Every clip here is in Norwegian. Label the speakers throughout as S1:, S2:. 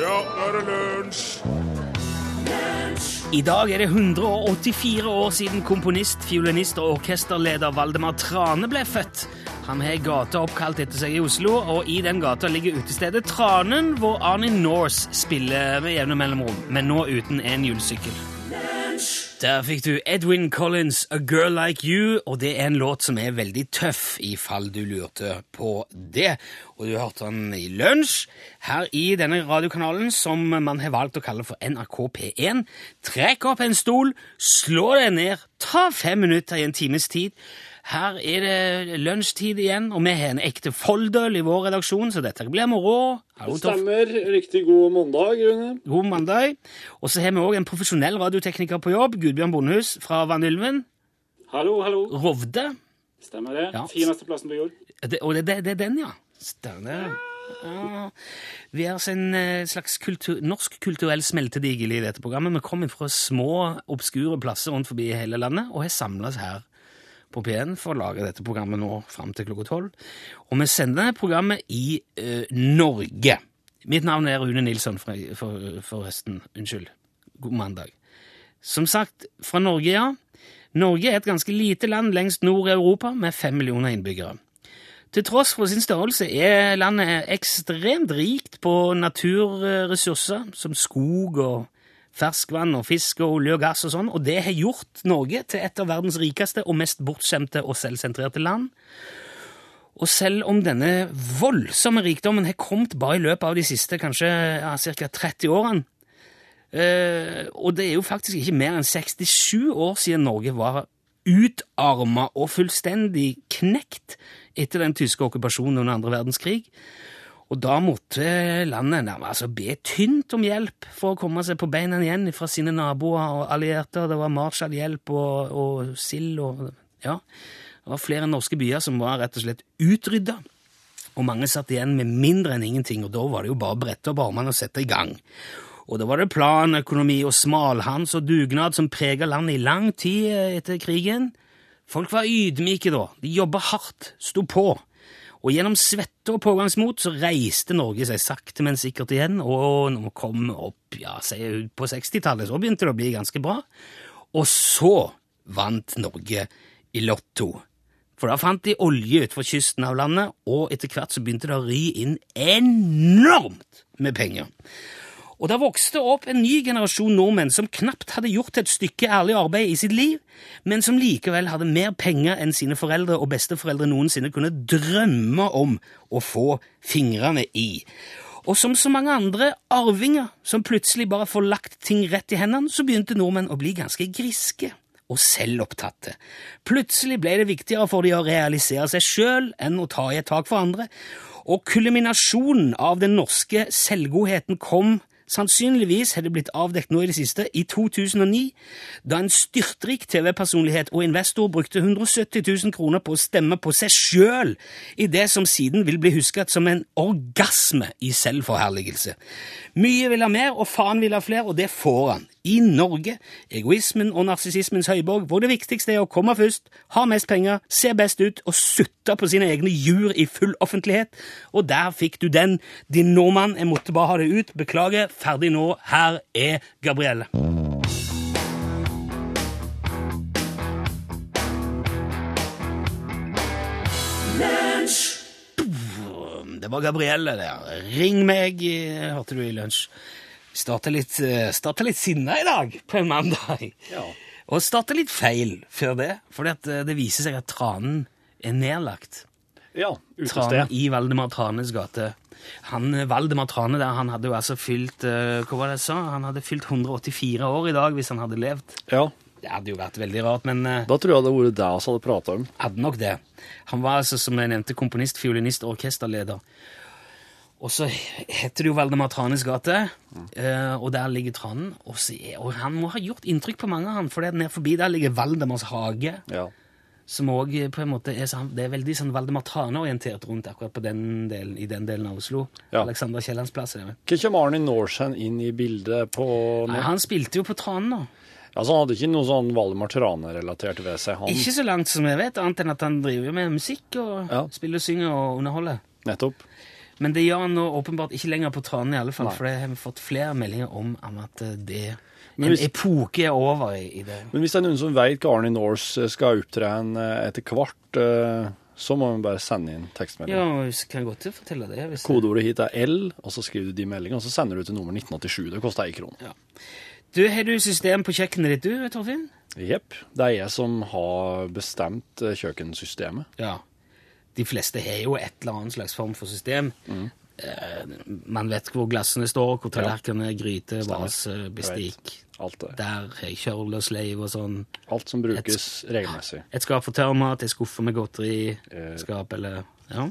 S1: Ja, nå er det lunsj!
S2: I dag er det 184 år siden komponist, fiolinist og orkesterleder Valdemar Trane ble født. Han har gata oppkalt etter seg i Oslo, og i den gata ligger utestedet Tranen, hvor Arnie Norse spiller med jevne mellomrom, men nå uten en hjulsykkel. Der fikk du Edwin Collins' A Girl Like You, og det er en låt som er veldig tøff, i fall du lurte på det. Og du hørte den i lunsj her i denne radiokanalen som man har valgt å kalle for NRK P1. Trekk opp en stol, slå deg ned, ta fem minutter i en times tid. Her er det lunsjtid igjen, og vi har en ekte folldøl i vår redaksjon, så dette blir moro. Toff.
S3: Stemmer. Riktig god mandag, Rune.
S2: God mandag. Og så har vi òg en profesjonell radiotekniker på jobb, Gudbjørn Bondehus fra Vanylven.
S3: Hallo, hallo.
S2: Rovde.
S3: Stemmer det.
S2: Ja.
S3: Fineste plassen på jord.
S2: Det, og det, det, det er den, ja. Stemmer. Ja. Vi er altså en eh, slags kultur, norsk kulturell smeltedigel i dette programmet. Vi kommer fra små, obskure plasser rundt forbi hele landet og har samla oss her på P1 for å lage dette programmet nå fram til klokka tolv. Og vi sender programmet i uh, Norge. Mitt navn er Rune Nilsson, for, for, forresten. Unnskyld. God mandag. Som sagt, fra Norge, ja. Norge er et ganske lite land lengst nord i Europa med fem millioner innbyggere. Til tross for sin størrelse er landet ekstremt rikt på naturressurser som skog og ferskvann og fisk og olje og gass og sånn, og det har gjort Norge til et av verdens rikeste og mest bortskjemte og selvsentrerte land. Og selv om denne voldsomme rikdommen har kommet bare i løpet av de siste kanskje ja, ca. 30 årene, eh, og det er jo faktisk ikke mer enn 67 år siden Norge var utarma og fullstendig knekt etter den tyske okkupasjonen under andre verdenskrig, og da måtte landet altså, be tynt om hjelp for å komme seg på beina igjen fra sine naboer og allierte. Det var Marshall-hjelp og, og sild og Ja. Det var flere norske byer som var rett og slett utrydda. Og mange satt igjen med mindre enn ingenting, og da var det jo bare å brette opp armene og sette i gang. Og da var det planøkonomi og smalhans og dugnad som prega landet i lang tid etter krigen. Folk var ydmyke da. De jobba hardt, sto på. Og gjennom svette og pågangsmot så reiste Norge seg sakte, men sikkert igjen, og når vi kom opp ja, på 60-tallet, så begynte det å bli ganske bra. Og så vant Norge i Lotto. For da fant de olje utenfor kysten av landet, og etter hvert så begynte det å ry inn enormt med penger. Og det vokste opp en ny generasjon nordmenn som knapt hadde gjort et stykke ærlig arbeid i sitt liv, men som likevel hadde mer penger enn sine foreldre og besteforeldre noensinne kunne drømme om å få fingrene i. Og som så mange andre arvinger som plutselig bare får lagt ting rett i hendene, så begynte nordmenn å bli ganske griske og selvopptatte. Plutselig ble det viktigere for de å realisere seg sjøl enn å ta i et tak for andre, og kulminasjonen av den norske selvgodheten kom Sannsynligvis har det blitt avdekt nå i det siste, i 2009, da en styrtrik TV-personlighet og investor brukte 170 000 kroner på å stemme på seg sjøl i det som siden vil bli husket som en orgasme i selvforherligelse. Mye vil ha mer, og faen vil ha flere, og det får han. I Norge, egoismen og narsissismens høyborg, hvor det viktigste er å komme først, ha mest penger, se best ut og sutte på sine egne jur i full offentlighet. Og der fikk du den, din nordmann. Jeg måtte bare ha det ut. Beklager. Ferdig nå. Her er Gabrielle. Det var Gabrielle der. Ring meg, eh, hørte du i lunsj. Starta litt, starter litt sinna i dag, på en mandag.
S3: Ja.
S2: Og starter litt feil før det, for det viser seg at Tranen er nedlagt.
S3: Ja,
S2: Trane
S3: utested.
S2: i Valdemar Tranes gate. Han, eh, Valdemar Trane der, han hadde jo altså fylt eh, Hva var det jeg sa? Han hadde fylt 184 år i dag hvis han hadde levd.
S3: Ja,
S2: Det hadde jo vært veldig rart, men eh,
S3: da tror jeg det hadde vært deg som hadde prata om.
S2: hadde nok det. Han var altså, som jeg nevnte, komponist, fiolinist orkesterleder. Og så heter det jo Valdemar Tranes gate, mm. og der ligger Tranen. Og, er, og han må ha gjort inntrykk på mange, han, for nede forbi der ligger Valdemars hage.
S3: Ja.
S2: Som også på en måte er, sånn, det er veldig sånn Valdemar Trane-orientert rundt akkurat på den delen, i den delen av Oslo.
S3: Ja.
S2: Alexander Kiellands plass.
S3: Hva kommer Arne Norsen inn i bildet på nå?
S2: Nei, han spilte jo på Tranen, da.
S3: Altså, han hadde ikke noe sånn Valdemar Trane-relatert ved seg, han.
S2: Ikke så langt som jeg vet, annet enn at han driver med musikk og
S3: Ja.
S2: spiller, synger og underholder.
S3: Nettopp.
S2: Men det gjør han nå åpenbart ikke lenger på tranen, i alle fall, for det har vi fått flere meldinger om, om at eh, det en
S3: hvis-
S2: epoke er over i, i det.
S3: Men hvis det er noen som vet hva Arnie Norse skal opptre en eh, etter hvert, eh, så må vi bare sende inn tekstmelding.
S2: Ja, vi kan godt fortelle det.
S3: Kodeordet hit er L, og så skriver du de meldingene, og så sender du til nummer 1987. Det koster ei krone.
S2: Du, Har du system på kjøkkenet ditt, du, Torfinn?
S3: Jepp. Det er jeg som har bestemt kjøkkensystemet.
S2: Ja. De fleste har jo et eller annet slags form for system. Eh, man vet hvor glassene står, hvor tallerkenene, gryte, vase, bestikk.
S3: Alt det.
S2: Der har jeg kjøl og sånn.
S3: Alt som brukes regelmessig.
S2: Et skap for tørrmat, ei skuffe med godteri,
S3: Eh.
S2: skap eller Ja.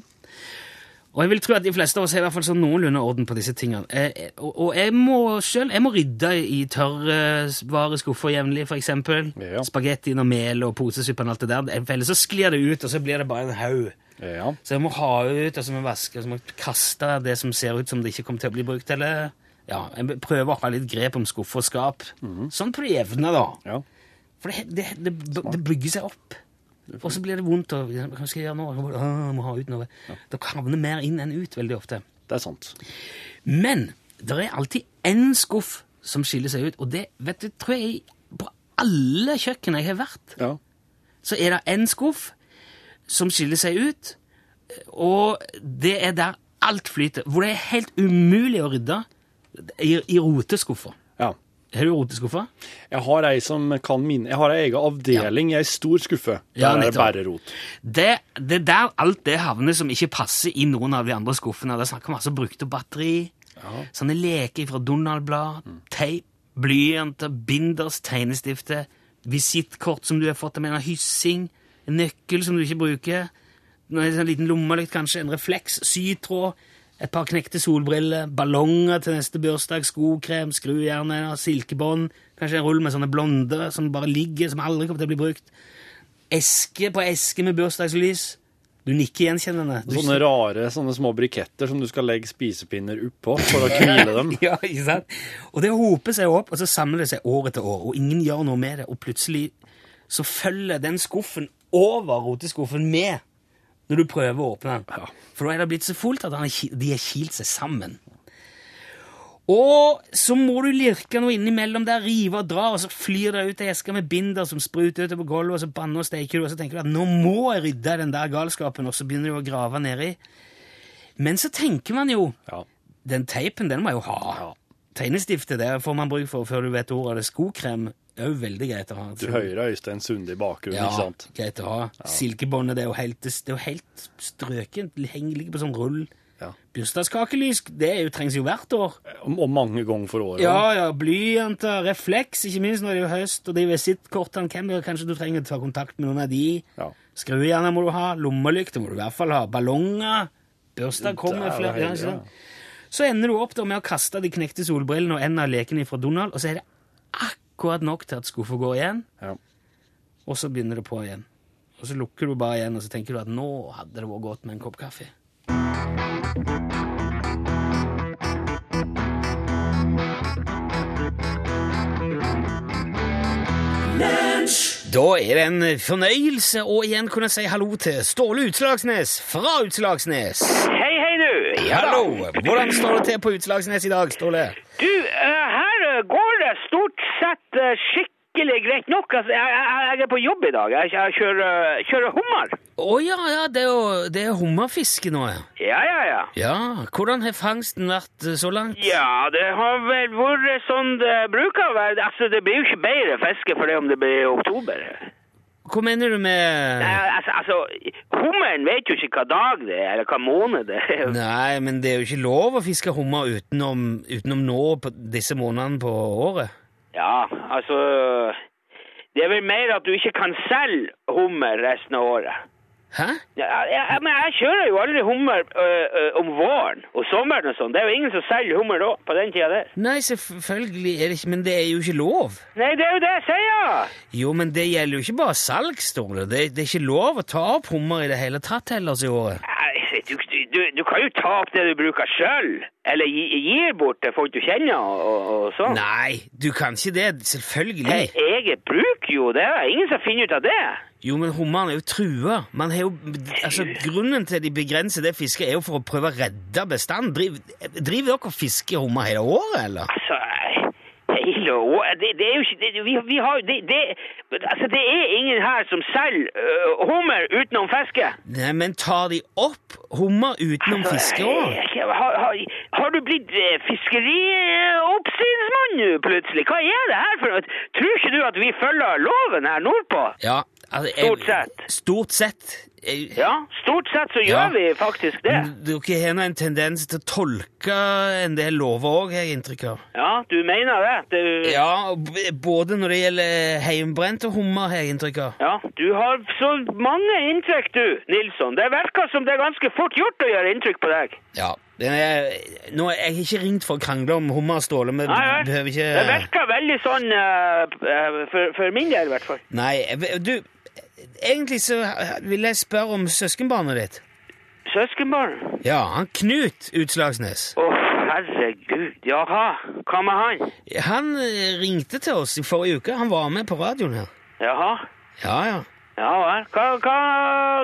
S2: Og jeg vil tro at de fleste av oss har i hvert fall sånn noenlunde orden på disse tingene. Eh, eh, og, og jeg må selv, jeg må rydde i tørrvareskuffer jevnlig, for eksempel.
S3: Ja.
S2: Spagettien og mel og posesuppen og alt det der. Ellers så sklir det ut, og så blir det bare en haug.
S3: Ja.
S2: Så jeg må ha ut, og så må jeg vaske, og så må jeg kaste det som ser ut som det ikke kommer til å bli brukt. Eller ja, jeg prøver å ha litt grep om skuffer og skap. Sånn på det jevne, da.
S3: ja.
S2: For det, det, det, det bygger seg opp. Og så blir det vondt. Og, hva skal jeg gjøre nå? Jeg må, «Åh, jeg må ha ut noe. Da havner mer inn enn ut veldig ofte.
S3: Det er sant.
S2: Men det er alltid én skuff som skiller seg ut, og det vet du, tror jeg på alle kjøkken jeg har vært
S3: Ja.
S2: så er det en skuff som skiller seg ut, og det er der alt flyter. Hvor det er helt umulig å rydde i, i roteskuffer.
S3: ja.
S2: Har du roteskuffer?
S3: Jeg har ei som kan minne Jeg har ei egen avdeling i ei stor skuffe. Der
S2: Ja,
S3: er det bare rot.
S2: Det, det er der alt det havner som ikke passer i noen av de andre skuffene. Det er snakk om altså brukte batteri, sånne leker fra Donald-blad, teip, blyanter, binders, tegnestifter, visittkort som du har fått av en hyssing, en nøkkel som du ikke bruker, en sånn liten lommelykt kanskje, en refleks, sytråd, et par knekte solbriller, ballonger til neste bursdag, skokrem, skrujern, silkebånd, kanskje en rull med sånne blonde som bare ligger, som aldri kommer til å bli brukt. Eske på eske med bursdagslys. Du nikker gjenkjennende. Du
S3: Sånne rare sånne små briketter som du skal legge spisepinner oppå for å hvile dem.
S2: Ja, ikke sant? Og det hoper seg opp, og så samler det seg år etter år, og ingen gjør noe med det, og plutselig så følger den skuffen over roteskuffen med når du prøver å åpne den.
S3: Ja.
S2: For da er det blitt så fullt at de har kilt seg sammen. Og så må du lirke noe innimellom der, rive og dra, og så flyr det ut ei eske med binder som spruter utover gulvet, og så banner og steker du, og så tenker du at nå må jeg rydde den der galskapen, og så begynner du å grave nedi. Men så tenker man jo
S3: Ja.
S2: den teipen, den må jeg jo ha.
S3: Ja.
S2: Tegnestiftet det får man bruk for før du vet ordet. Det skokrem er jo veldig greit å ha.
S3: Du hører Øystein Sunde i bakgrunnen,
S2: ja,
S3: ikke sant?
S2: greit å ha. Silkebåndet det er jo helt, det er jo helt strøkent. Det henger ligger på sånn rull.
S3: Ja.
S2: Bursdagskakelys det jo, trengs jo hvert år.
S3: Og, mange ganger for året.
S2: Ja, ja, blyanter, refleks, ikke minst når det er høst, og de visittkortene, hvem er det kanskje du trenger å ta kontakt med noen av de?
S3: Ja.
S2: Skrujerner må du ha, lommelykter må du i hvert fall ha, ballonger, bursdag kommer
S3: er
S2: flere,
S3: ganger.
S2: ja? Så ender du opp med å kaste de knekte solbrillene og en av lekene fra Donald, og så er det akkurat nok til at skuffa går igjen,
S3: Ja.
S2: og så begynner det på igjen. Og så lukker du bare igjen, og så tenker du at nå hadde det vært godt med en kopp kaffe. Da er det en fornøyelse å igjen kunne si hallo til Ståle Utslagsnes fra Utslagsnes.
S1: Hei, hei, du.
S2: Hallo! Hvordan står det til på Utslagsnes i dag, Ståle?
S1: Du, uh, her går det stort sett eh, skikkelig greit nok. Altså, jeg, jeg, jeg er på jobb i dag. Jeg, jeg kjører, kjører hummer.
S2: Å ja, ja, det er jo det er hummerfiske nå, ja.
S1: Ja, ja, ja.
S2: Ja, Hvordan har fangsten vært eh, så langt?
S1: Ja, det har vel vært sånn det bruker å være. Altså, det blir jo ikke bedre fiske for det om det blir i oktober.
S2: Hva mener du med
S1: Nei, altså, altså, hummeren vet jo ikke hva dag det er, eller hva måned det er.
S2: Nei, men det er jo ikke lov å fiske hummer utenom, utenom nå på disse månedene på året.
S1: Ja, altså Det er vel mer at du ikke kan selge hummer resten av året.
S2: Hæ?
S1: Ja, jeg, jeg, men jeg kjører jo aldri hummer ø, ø, om våren og sommeren og sånn. Det er jo ingen som selger hummer da, på den tida der.
S2: Nei, selvfølgelig er det ikke Men det er jo ikke lov.
S1: Nei, det er jo det jeg sier!
S2: Jo, men det gjelder jo ikke bare salg, står det. Det, det er ikke lov å ta opp hummer i det hele tatt ellers i året.
S1: Nei, Du, du, du kan jo ta opp det du bruker sjøl, eller gi, gir bort til folk du kjenner og, og, sånn.
S2: Nei, du kan ikke det. Selvfølgelig.
S1: Nei, jeg bruker jo, det ingen som finner ut av det.
S2: Jo, men hummeren er jo trua. Man har jo, altså, grunnen til at de begrenser det fisket, er jo for å prøve å redde bestanden. Driv, driver dere og fisker hummer hele året, eller?
S1: Altså, hele året det, det er jo ikke det, vi, vi har, det, det, altså, det er ingen her som selger uh, hummer utenom fiske.
S2: Nei, men tar de opp hummer utenom fiske òg?
S1: Altså, Har, har, har du blitt eh, fiskerioppsynsmann nå, plutselig? Hva er det her for noe? Tror ikke du at vi følger loven her nordpå?
S2: Ja, altså, jeg-
S1: Stort sett.
S2: Stort sett. Jeg,
S1: Ja, stort sett så
S2: Ja.
S1: gjør vi faktisk det.
S2: Dere har nå en tendens til å tolke en del lover òg, har jeg inntrykk av.
S1: Ja, du mener det? det
S2: Ja, både når det gjelder heimbrent og hummer, har jeg inntrykk av.
S1: Ja, du har så mange inntrykk, du, Nilsson. Det virker som det er ganske fort gjort å gjøre inntrykk på deg.
S2: Ja. er, nå, jeg har ikke ringt for å krangle om hummer ståle, men
S1: Nei,
S2: behøver ikke
S1: Det virker veldig sånn eh, eh, for, for min del, i hvert fall.
S2: Nei, du Egentlig så vil jeg spørre om søskenbarnet ditt.
S1: Søskenbarn?
S2: Ja, han Knut Utslagsnes.
S1: Å, herregud. Jaha, hva med han?
S2: Han eh, ringte til oss i forrige uke. Han var med på radioen her.
S1: Jaha.
S2: Ja, ja.
S1: Ja vel. Hva, hva,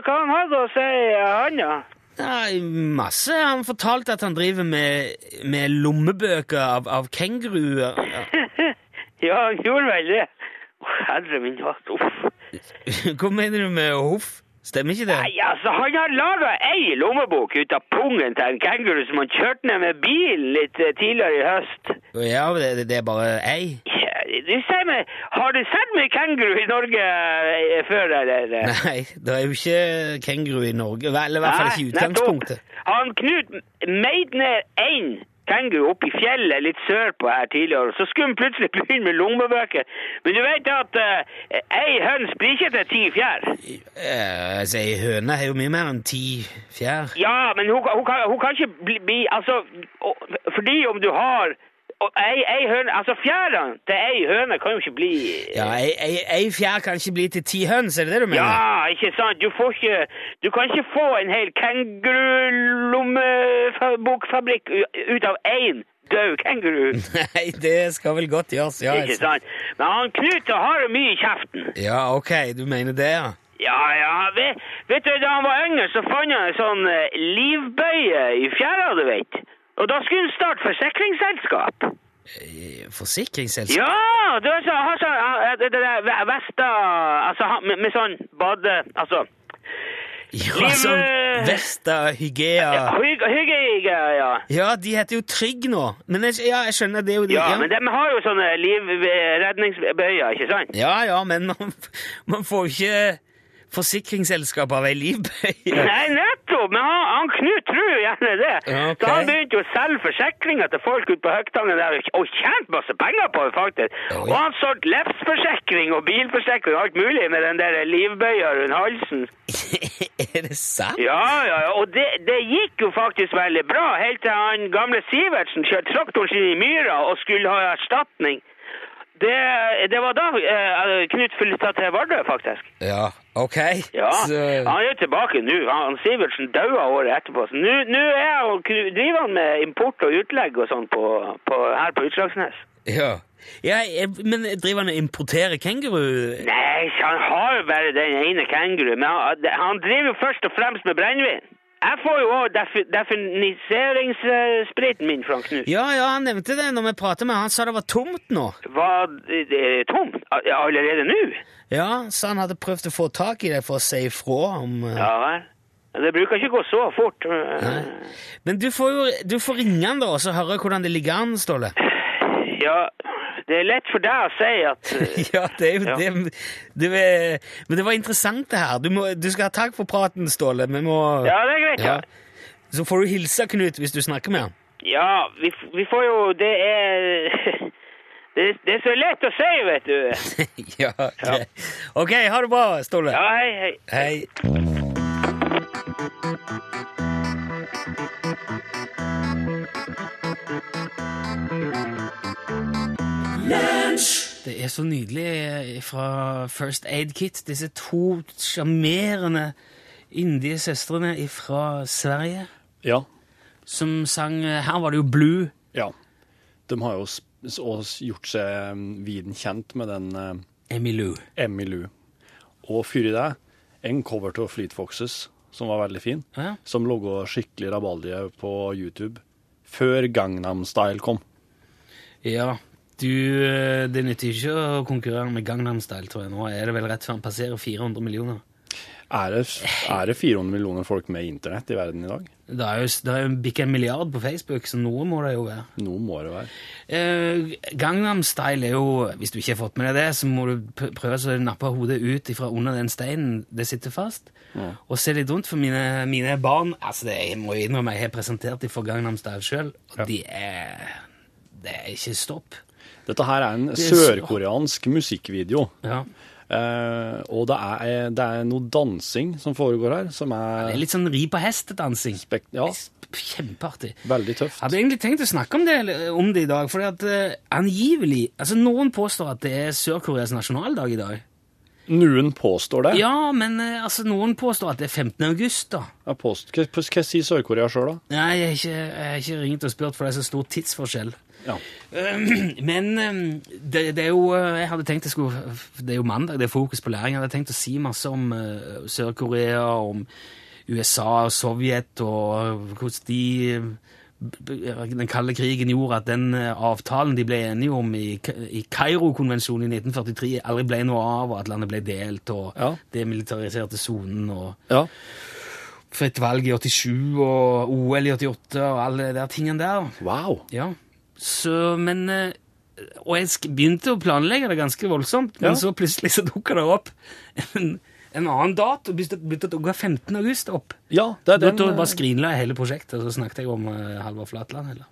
S1: hva han hadde å si, han, da?
S2: Nei, masse. Han fortalte at han driver med, med lommebøker av, av kenguruer. Ja.
S1: ja, han gjorde vel det. Herre min hatt, uff.
S2: Hva mener du med hoff? Stemmer ikke det?
S1: Nei, altså, han har laga ei lommebok ut av pungen til en kenguru som han kjørte ned med bilen litt eh, tidligere i høst.
S2: Ja, det, det er bare ei?
S1: Ja, du sier meg, har du sett mye kenguru i Norge eh, før, eller?
S2: Nei, det er jo ikke kenguru i Norge. Eller i hvert fall ikke i
S1: Nei, nettopp.
S2: utgangspunktet.
S1: Han Knut meid ned én kenguru opp i fjellet litt sørpå her tidligere, og så skulle hun plutselig begynne med lommebøker. Men du vet at uh, ei høns blir ikke til ti fjær.
S2: Eh, altså, Ei høne er jo mye mer enn ti fjær.
S1: Ja, men hun, hun, kan, hun kan ikke bli, bli Altså, fordi om du har ei, ei høne Altså, Fjæra til ei høne kan jo ikke bli
S2: Ja, ei, ei, ei fjær kan ikke bli til ti høns, er det det du mener?
S1: Ja, ikke sant? Du får ikke Du kan ikke få en hel kengurulommebokfabrikk ut av én død kenguru.
S2: Nei, det skal vel godt gjøres, ja.
S1: Ikke sant? Men han Knut har jo mye i kjeften.
S2: Ja, ok, du mener det, ja.
S1: Ja, ja, vet, vet du, da han var yngre, så fant han en sånn eh, livbøye i fjæra, du vet. Og da skulle hun starte forsikringsselskap.
S2: Eh, Forsikringsselskap?
S1: Ja, du vet så, har så, det, det der Vesta Altså, med, med sånn bade... Altså
S2: Ja,
S1: Liv-
S2: sånn Vesta, Hygea
S1: ja, hygge, ja.
S2: Ja, de heter jo Trygg nå. Men jeg, ja, jeg skjønner, det jo de
S1: Ja, men de har jo sånne livredningsbøyer, ikke sant?
S2: Ja, ja, men man, man får jo ikke forsikringsselskap av ei livbøye.
S1: Nei, nettopp! Men han, han Knut tror gjerne det.
S2: Okay.
S1: Så han begynte å selge forsikringer til folk ute på Høgtangen der, og- tjente masse penger på det, faktisk.
S2: Oi.
S1: Og han solgte livsforsikring og bilforsikring og alt mulig med den der livbøya rundt halsen.
S2: er det sant?
S1: Ja, ja, ja, og det, det gikk jo faktisk veldig bra, helt til han gamle Sivertsen kjørte traktoren sin i myra og skulle ha erstatning. Det, det var da eh, Knut flytta til Vardø, faktisk.
S2: Ja, ok.
S1: Ja,
S2: Så,
S1: han er jo tilbake nå. Han Sivertsen daua året etterpå. Så nå er driver han med import og utlegg og sånn på, på, her på Utslagsnes.
S2: ja. ja men driver han og importerer kenguru?
S1: Nei, han har jo bare den ene kenguruen. men han, han driver jo først og fremst med brennevin. Jeg får jo òg definiseringsspriten min fra Knut.
S2: Ja, ja, han nevnte det når vi pratet med han. Sa det var tomt nå.
S1: Var det tomt allerede nå?
S2: Ja, så han hadde prøvd å få tak i det for å si ifra om eh,
S1: Ja vel. Det bruker ikke gå så fort.
S2: Nei. Men du får jo du får ringe han da, og så høre hvordan det ligger an, Ståle.
S1: Ja, det er lett for deg å si at eh,
S2: Ja, det er jo
S1: Ja.
S2: det, det er- Men det var interessant, det her. Du, må, du skal ha takk for praten, Ståle. Vi må
S1: Ja, det er greit.
S2: Ja.
S1: Ja.
S2: Så får du hilse Knut hvis du snakker med ham.
S1: Ja, vi, vi får jo Det er det, det er så lett å si, vet du.
S2: ja, greit. Ok, ha det bra, Ståle.
S1: Ja, hei, hei.
S2: Hei. Det er så nydelig fra First Aid Kit, disse to sjarmerende indiesøstrene fra Sverige,
S3: Ja.
S2: som sang Her var det jo Blue.
S3: ja. De har jo gjort seg um, viden kjent med den, eh,
S2: Emmylou.
S3: Emmylou. Og fyri det, en cover til Fleet Foxes, som var veldig fin,
S2: Ja.
S3: som logga skikkelig rabalder på YouTube før Gangnam Style kom.
S2: Ja, du, eh, det nytter ikke å konkurrere med Gangnam Style, tror jeg. Nå er det vel rett før han passerer 400 millioner.
S3: Er det, er det 400 millioner folk med internett i verden i dag?
S2: Det er jo, det er jo bikka en milliard på Facebook, så noe må det jo være.
S3: Noe må det være.
S2: Eh, Gangnam Style er jo Hvis du ikke har fått med deg det, så må du prøve å nappe hodet ut fra under den steinen det sitter fast, og se litt rundt. For mine, mine barn altså det, Jeg må innrømme jeg har presentert dem for Gangnam Style sjøl, og
S3: Ja.
S2: de er Det er ikke stopp.
S3: Dette her er en
S2: er
S3: sørkoreansk musikkvideo.
S2: Ja.
S3: Eh, og det er, det er noe dansing som foregår her, som
S2: Det
S3: er
S2: er litt sånn ri på hest-dansing.
S3: ja,
S2: Kjempeartig.
S3: veldig tøft.
S2: Hadde egentlig tenkt å snakke om det, om det i dag, for at eh, angivelig altså Noen påstår at det er Sør-Koreas nasjonaldag i dag.
S3: Noen påstår det.
S2: Ja, men eh, altså, noen påstår at det er 15. august, da.
S3: Ja, hva, hva sier Sør-Korea sjøl, da?
S2: Nei, jeg har ikke, jeg har ikke ringt og spurt, for det er så stor tidsforskjell.
S3: Ja.
S2: Men eh, det, det er jo eh, Jeg hadde tenkt jeg skulle Det er jo mandag, det er fokus på læring. Jeg hadde tenkt å si masse om eh, Sør-Korea, om USA og Sovjet, og hvordan de Den kalde krigen gjorde at den eh, avtalen de ble enige om i, i Kairo-konvensjonen i 1943, aldri ble noe av, og at landet ble delt, og
S3: Ja.
S2: demilitariserte sonen, og
S3: ja.
S2: fritt valg i 87, og OL i 88, og alle de tingene der.
S3: Wow.
S2: Ja, så, men eh, Og jeg begynte å planlegge det ganske voldsomt, men
S3: Ja.
S2: så plutselig så dukka det opp en, en annen dato. Begynte å dukke 15. august opp.
S3: Ja, det er den
S2: da
S3: eh,
S2: bare skrinla jeg hele prosjektet, og så snakket jeg om Halvor Flatland. Eller?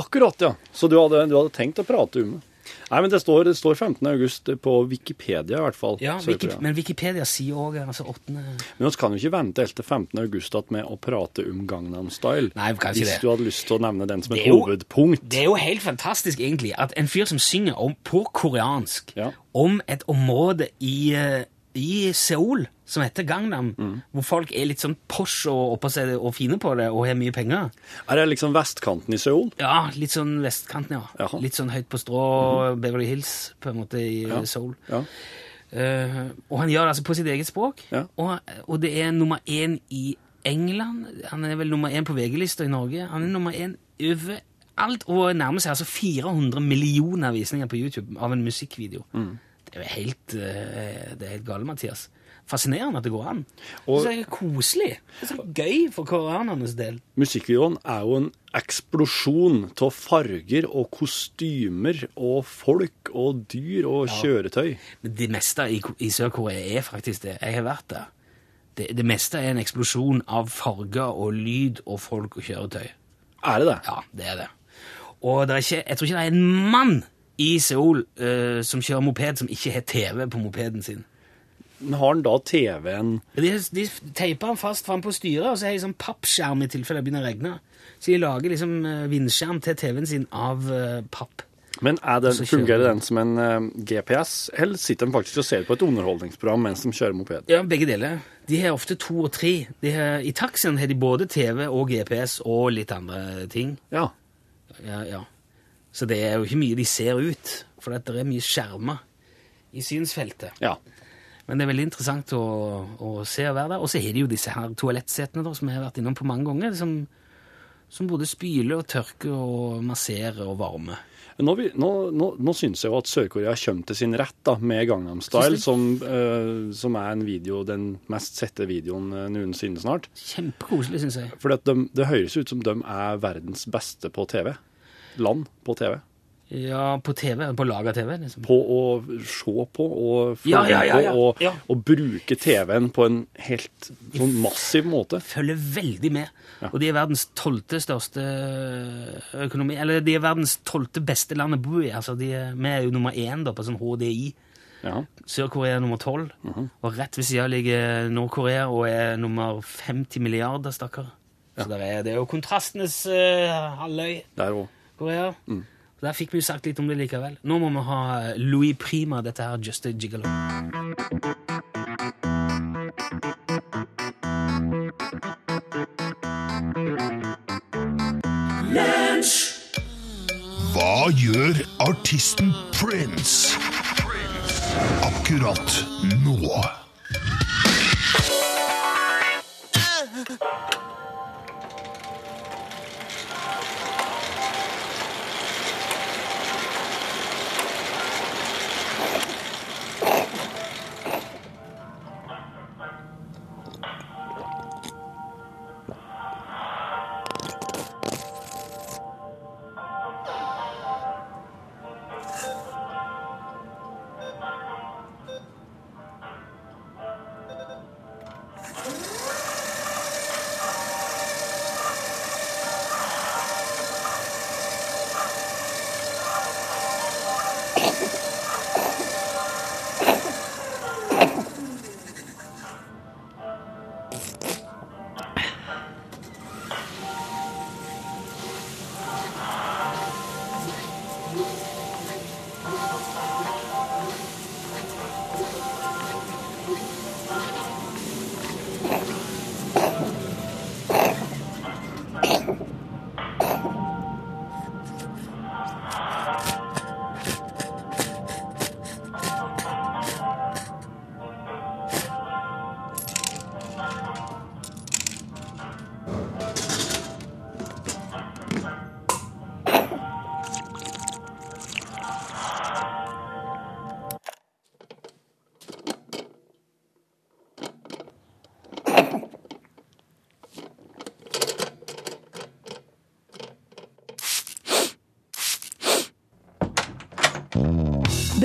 S3: Akkurat, ja. Så du hadde, du hadde tenkt å prate om det? Nei, men det står, det står 15. august på Wikipedia, i hvert fall.
S2: Ja, Wiki, men Wikipedia sier òg altså 8.
S3: Men vi kan jo ikke vente helt til 15. august med å prate om Gangnam Style.
S2: Nei, kanskje kan ikke
S3: Hvis
S2: det.
S3: du hadde lyst til å nevne den som et
S2: jo-
S3: hovedpunkt.
S2: Det er jo helt fantastisk, egentlig, at en fyr som synger om, på koreansk
S3: Ja.
S2: om et område i, eh, i Seoul som heter Gangnam,
S3: Mm.
S2: hvor folk er litt sånn posh og og fine på det og har mye penger.
S3: Er det liksom vestkanten i Seoul?
S2: Ja, litt sånn vestkanten, ja.
S3: Jaha.
S2: Litt sånn høyt på strå, Beverly Hills, på en måte, i
S3: Ja.
S2: Seoul.
S3: Ja.
S2: Uh, og han gjør det altså på sitt eget språk,
S3: Ja.
S2: og, og det er nummer én i England. Han er vel nummer én på VG-lista i Norge. Han er nummer én overalt, og nærmer seg altså 400 millioner visninger på YouTube av en musikkvideo.
S3: Mm.
S2: Det er jo helt, eh, det er helt galt, Mathias. Fascinerende at det går an.
S3: Og-
S2: så er det koselig. Det er så gøy for koreanernes del.
S3: Musikkvideoen er jo en eksplosjon av farger og kostymer og folk og dyr og kjøretøy.
S2: Men det meste i, i Sør-Korea er faktisk det. Jeg har vært der. Det, det meste er en eksplosjon av farger og lyd og folk og kjøretøy.
S3: Er det det?
S2: Ja, det er det. Og det er ikke, jeg tror ikke det er en mann i Seoul uh, som kjører moped, som ikke har TV på mopeden sin.
S3: Men har han da TV-en
S2: De, de teiper han fast fram på styret, og så har de sånn pappskjerm i tilfelle det begynner å regne. Så de lager liksom eh, vindskjerm til TV-en sin av uh, papp.
S3: Men er den, fungerer
S2: de.
S3: den som en uh, GPS, eller sitter de faktisk og ser på et underholdningsprogram mens de kjører moped?
S2: Ja, begge deler. De har ofte to og tre. De har, I taxien har de både TV og GPS og litt andre ting.
S3: Ja.
S2: Ja, ja. Så det er jo ikke mye de ser ut, for det er mye skjermer i synsfeltet.
S3: ja.
S2: Men det er veldig interessant å, å se og være der. Og så har de jo disse her toalettsetene da, som jeg har vært innom på mange ganger, som, som både spyler og tørker og masserer og varmer.
S3: Nå, nå, nå, nå syns jeg jo at Sør-Korea kommer til sin rett da, med Gangnam Style, som, uh, som er en video, den mest sette videoen eh, noensinne snart.
S2: Kjempekoselig, syns jeg.
S3: For det, det høres ut som de er verdens beste på TV. Land på TV.
S2: Ja, på TV, på laga TV, liksom.
S3: På å se på og følge
S2: Ja, ja, ja,
S3: på og, og bruke TV-en på en helt sånn massiv måte.
S2: Følger veldig med. Og de er verdens tolvte største økonomi Eller de er verdens tolvte beste land å bo i. Altså, de er, vi er jo nummer én da, på sånn HDI.
S3: Ja.
S2: Sør-Korea er nummer tolv. Og rett ved sida ligger Nord-Korea og er nummer 50 milliarder, stakkar. Så der er, det er jo kontrastenes uh, halvøy,
S3: Der òg.
S2: Korea. Mm. Der fikk vi jo sagt litt om det likevel. Nå må vi ha Louis Prima, dette her Just a Gigolo.
S4: Hva gjør artisten Prince? akkurat nå.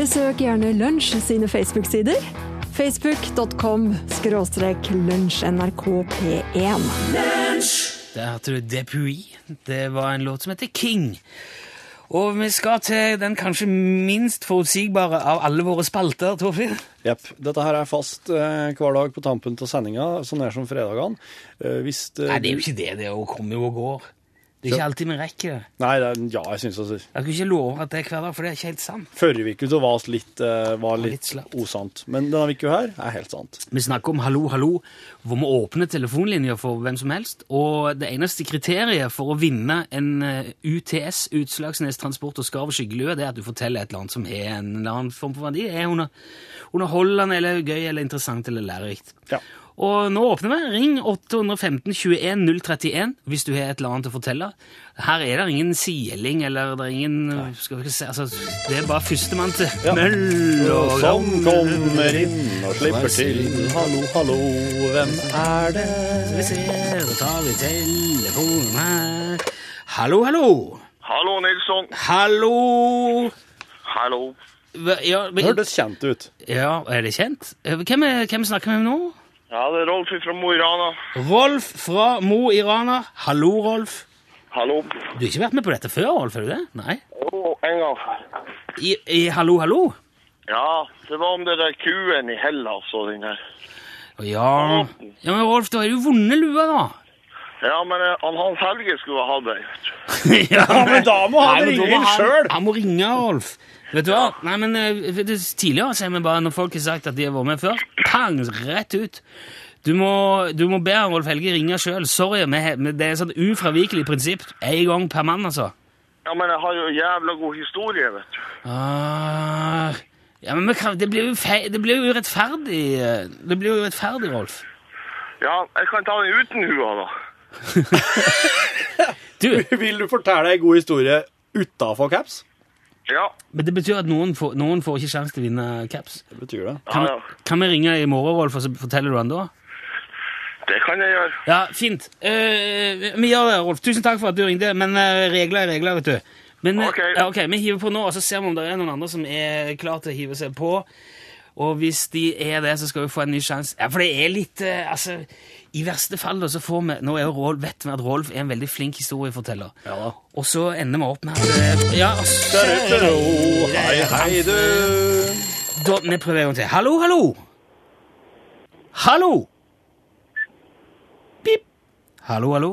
S5: Besøk gjerne Lunsj sine Facebook-sider. Facebook.com skråstrek lunsjnrkp1.
S2: Der hørte du Depuy. Det var en låt som heter King. Og vi skal til den kanskje minst forutsigbare av alle våre spalter, Torfinn.
S3: Jepp. Dette her er fast eh, hver dag på tampen av sendinga, sånn er som fredagene. Eh, hvis eh,
S2: Nei, det er jo ikke det. Det er kommer jo og går. Det er ikke alltid vi rekker det.
S3: Nei, det er, ja, jeg syns det.
S2: Jeg kunne ikke love at det er hver dag, for det er ikke helt sant.
S3: Forrige uke så var det litt, eh, var
S2: litt
S3: litt osant. Men denne uka her er helt sant.
S2: Vi snakker om Hallo, hallo, hvor vi åpner telefonlinjer for hvem som helst. Og det eneste kriteriet for å vinne en eh, UTS, Utslagsnes Transport og Skarv skyggelue, det er at du forteller et eller annet som har en eller annen form for verdi. Er under, underholdende eller gøy eller interessant eller lærerikt.
S3: Ja.
S2: Og nå åpner vi. Ring 815 21 031 hvis du har et eller annet å fortelle. Her er det ingen siling eller det er ingen skal vi ikke se, altså, Det er bare førstemann til
S3: Ja.
S2: møll og
S3: Som kommer inn og slipper til. Hallo, hallo, hvem er det?
S2: Skal vi se, da tar vi telefonen her. Hallo, hallo.
S6: Hallo, Nilsson.
S2: Hallo.
S6: Hallo.
S2: Ja, men-
S3: hørtes kjent ut.
S2: ja, er det kjent? Eh, Hvem, er, hvem snakker vi med nå?
S6: Ja, det er Rolf fra Mo i Rana.
S2: Rolf fra Mo i Rana. Hallo, Rolf.
S6: Hallo.
S2: Du har ikke vært med på dette før, Rolf? er du det? Nei?
S6: Jo, en gang før.
S2: I, i Hallo, hallo?
S6: Ja, det var om det der kuen i Hellas og den der.
S2: Ja. ja, men Rolf, da har du vunnet lua, da.
S6: Ja, men eh, han Hans Helge skulle ha hatt ei.
S2: ja,
S3: men da må han
S2: Nei, men da
S3: ringe inn
S2: han-
S3: selv.
S2: Han må ringe, Rolf. Vet du hva? Nei, men eh, vet du, Tidligere sier vi bare når folk har sagt at de har vært med før, pang, rett ut. Du må, du må be Rolf Helge ringe sjøl. Sorry, vi har- men det er et sånt ufravikelig prinsipp. Én gang per mann, altså.
S6: Ja, men jeg har jo jævla god historie, vet du.
S2: Ah, ja, men vi kan, det blir jo feil, det blir jo urettferdig. eh, Det blir jo urettferdig, Rolf.
S6: Ja, jeg kan ta den uten hua, da.
S2: Du,
S3: Vil du fortelle ei god historie utafor caps?
S6: Ja.
S2: men det betyr at noen får, noen får ikke sjanse til å vinne caps.
S3: Det betyr det.
S2: Kan,
S6: ja.
S2: kan vi ringe i morgen, Rolf, og så forteller du han da?
S6: Det kan jeg gjøre.
S2: Ja, fint. Uh, vi gjør det, Rolf. Tusen takk for at du ringte, men uh, regler er regler, vet du. Men
S6: okay.
S2: Uh, ok, vi hiver på nå, og så ser vi om det er noen andre som er klar til å hive seg på. Og hvis de er det, så skal vi få en ny sjanse. Ja, for det er litt Altså, i verste fall da, så får vi Nå er Rolf, vet vi at Rolf er en veldig flink historieforteller.
S3: Ja da.
S2: Og så ender vi opp med at eh, Ja,
S3: Hei, hei, du.
S2: da, vi prøver en gang til. Hallo, hallo! Hallo! Pip! Hallo, hallo.